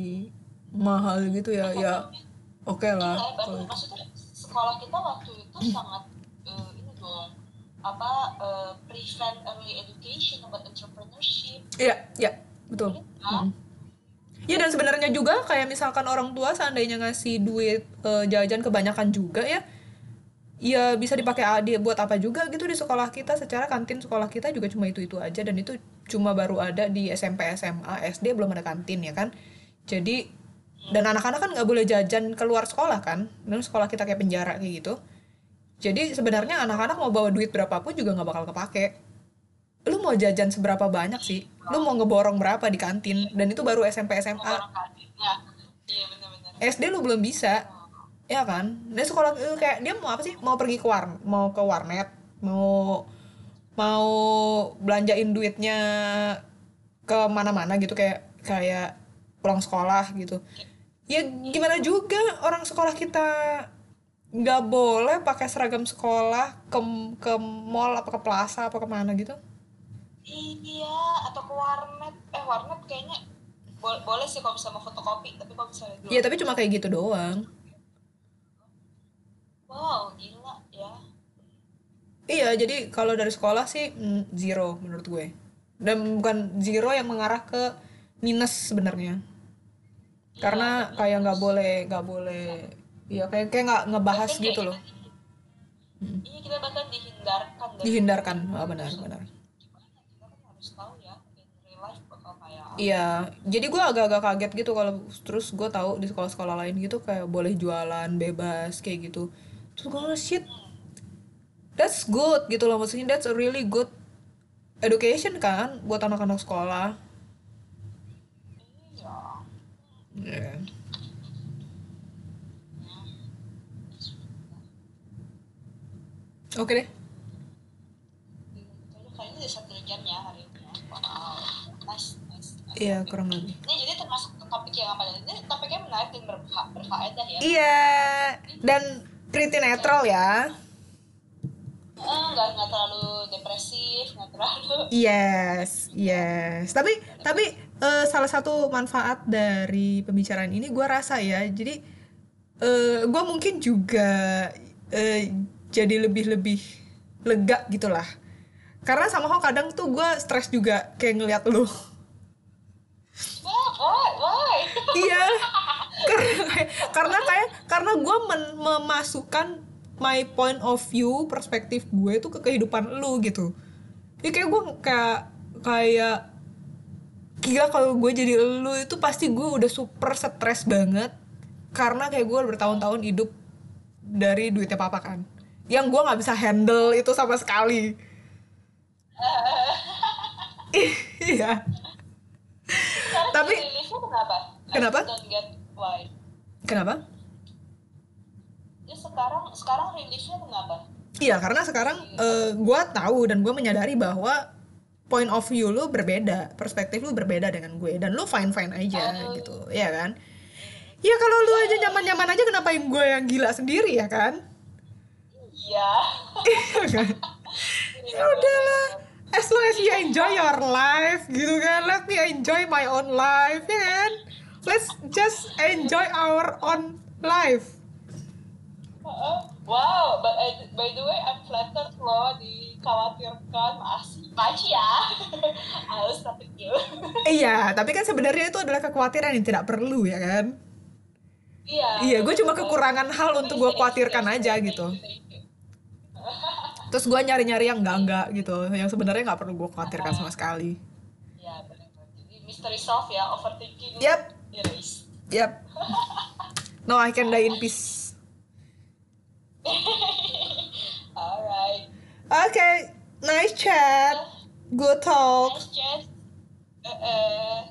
mahal gitu ya. Ya oke lah. Iya, maksudnya sekolah kita waktu itu sangat eh, ini dong apa eh, prevent early education about entrepreneurship. iya iya. Betul. Hah? Mm. Ya dan sebenarnya juga kayak misalkan orang tua seandainya ngasih duit eh, jajan kebanyakan juga ya, ya bisa dipakai adik buat apa juga gitu di sekolah kita. Secara kantin sekolah kita juga cuma itu itu aja dan itu cuma baru ada di SMP, SMA, SD belum ada kantin ya kan. Jadi dan anak-anak kan nggak boleh jajan keluar sekolah kan, dan sekolah kita kayak penjara kayak gitu. Jadi sebenarnya anak-anak mau bawa duit berapapun juga nggak bakal kepake lu mau jajan seberapa banyak sih? Lu mau ngeborong berapa di kantin? Dan itu baru SMP SMA. Iya. SD lu belum bisa. Ya kan? Dan sekolah itu kayak dia mau apa sih? Mau pergi ke war mau ke warnet, mau mau belanjain duitnya ke mana-mana gitu kayak kayak pulang sekolah gitu. Ya gimana juga orang sekolah kita nggak boleh pakai seragam sekolah ke ke mall apa ke plaza apa ke mana gitu. Iya, atau ke warnet. Eh, warnet kayaknya bo- boleh sih kalau bisa mau fotokopi, tapi kalau dulu. Iya tapi cuma kayak gitu doang. Wow, gila ya. Iya jadi kalau dari sekolah sih mm, zero menurut gue. Dan bukan zero yang mengarah ke minus sebenarnya. Karena kayak nggak boleh nggak boleh. Iya kayak kayak nggak ngebahas gitu loh. Iya, kita bahkan dihindarkan dari Dihindarkan, ah, benar benar. Iya, jadi gue agak-agak kaget gitu kalau terus gue tahu di sekolah-sekolah lain gitu kayak boleh jualan bebas kayak gitu. Terus gue ngerasa, shit, that's good gitu loh maksudnya that's a really good education kan buat anak-anak sekolah. Iya. Iya. Oke deh. Itu kayaknya udah satu jam ya hari ini. ya. Wow, nice, nice. nice. Iya kurang lebih. Ini jadi termasuk topik yang apa? Ini topiknya menarik dan berfa- berfaedah ya. Iya dan pretty netral ya. Eh, nggak nggak terlalu depresif, nggak terlalu. Yes, yes. Tapi tapi eh, salah satu manfaat dari pembicaraan ini gue rasa ya. Jadi eh gue mungkin juga eh, jadi lebih lebih lega gitulah. Karena sama kok kadang tuh gue stres juga kayak ngeliat lu. Why, why? iya. karena kayak- karena gue memasukkan my point of view perspektif gue itu ke kehidupan lu gitu. Ya kayak gue kayak kayak gila kalau gue jadi lu itu pasti gue udah super stres banget karena kayak gue bertahun-tahun hidup dari duitnya papa kan yang gue nggak bisa handle itu sama sekali iya Tapi-? Kenapa? Kenapa Ya sekarang sekarang reliefnya kenapa? Iya, karena sekarang eh, gue tahu dan gue menyadari bahwa point of view lu berbeda, perspektif lu berbeda dengan gue dan lu fine fine aja gitu, ya kan? Ya kalau lu aja nyaman nyaman aja, kenapa yang gue yang gila sendiri ya kan? Iya. Iya kan? ya udahlah, as long as you enjoy your life gitu kan, let me enjoy my own life ya kan? Let's just enjoy our own life. Heeh. Wow, but I- by the way, I'm flattered loh dikhawatirkan. Masih, makasih ya. Harus tapi you. Iya, tapi kan sebenarnya itu adalah kekhawatiran yang tidak perlu ya kan? Iya. Iya, gue cuma kekurangan hal untuk gue khawatirkan aja gitu. Terus gue nyari-nyari yang enggak-enggak gitu, yang sebenarnya nggak perlu gue khawatirkan sama sekali. Iya, benar. mystery solve ya overthinking Erase Yep. No, I can die in peace. alright Okay, nice chat. Good talk. nice chat uh, uh,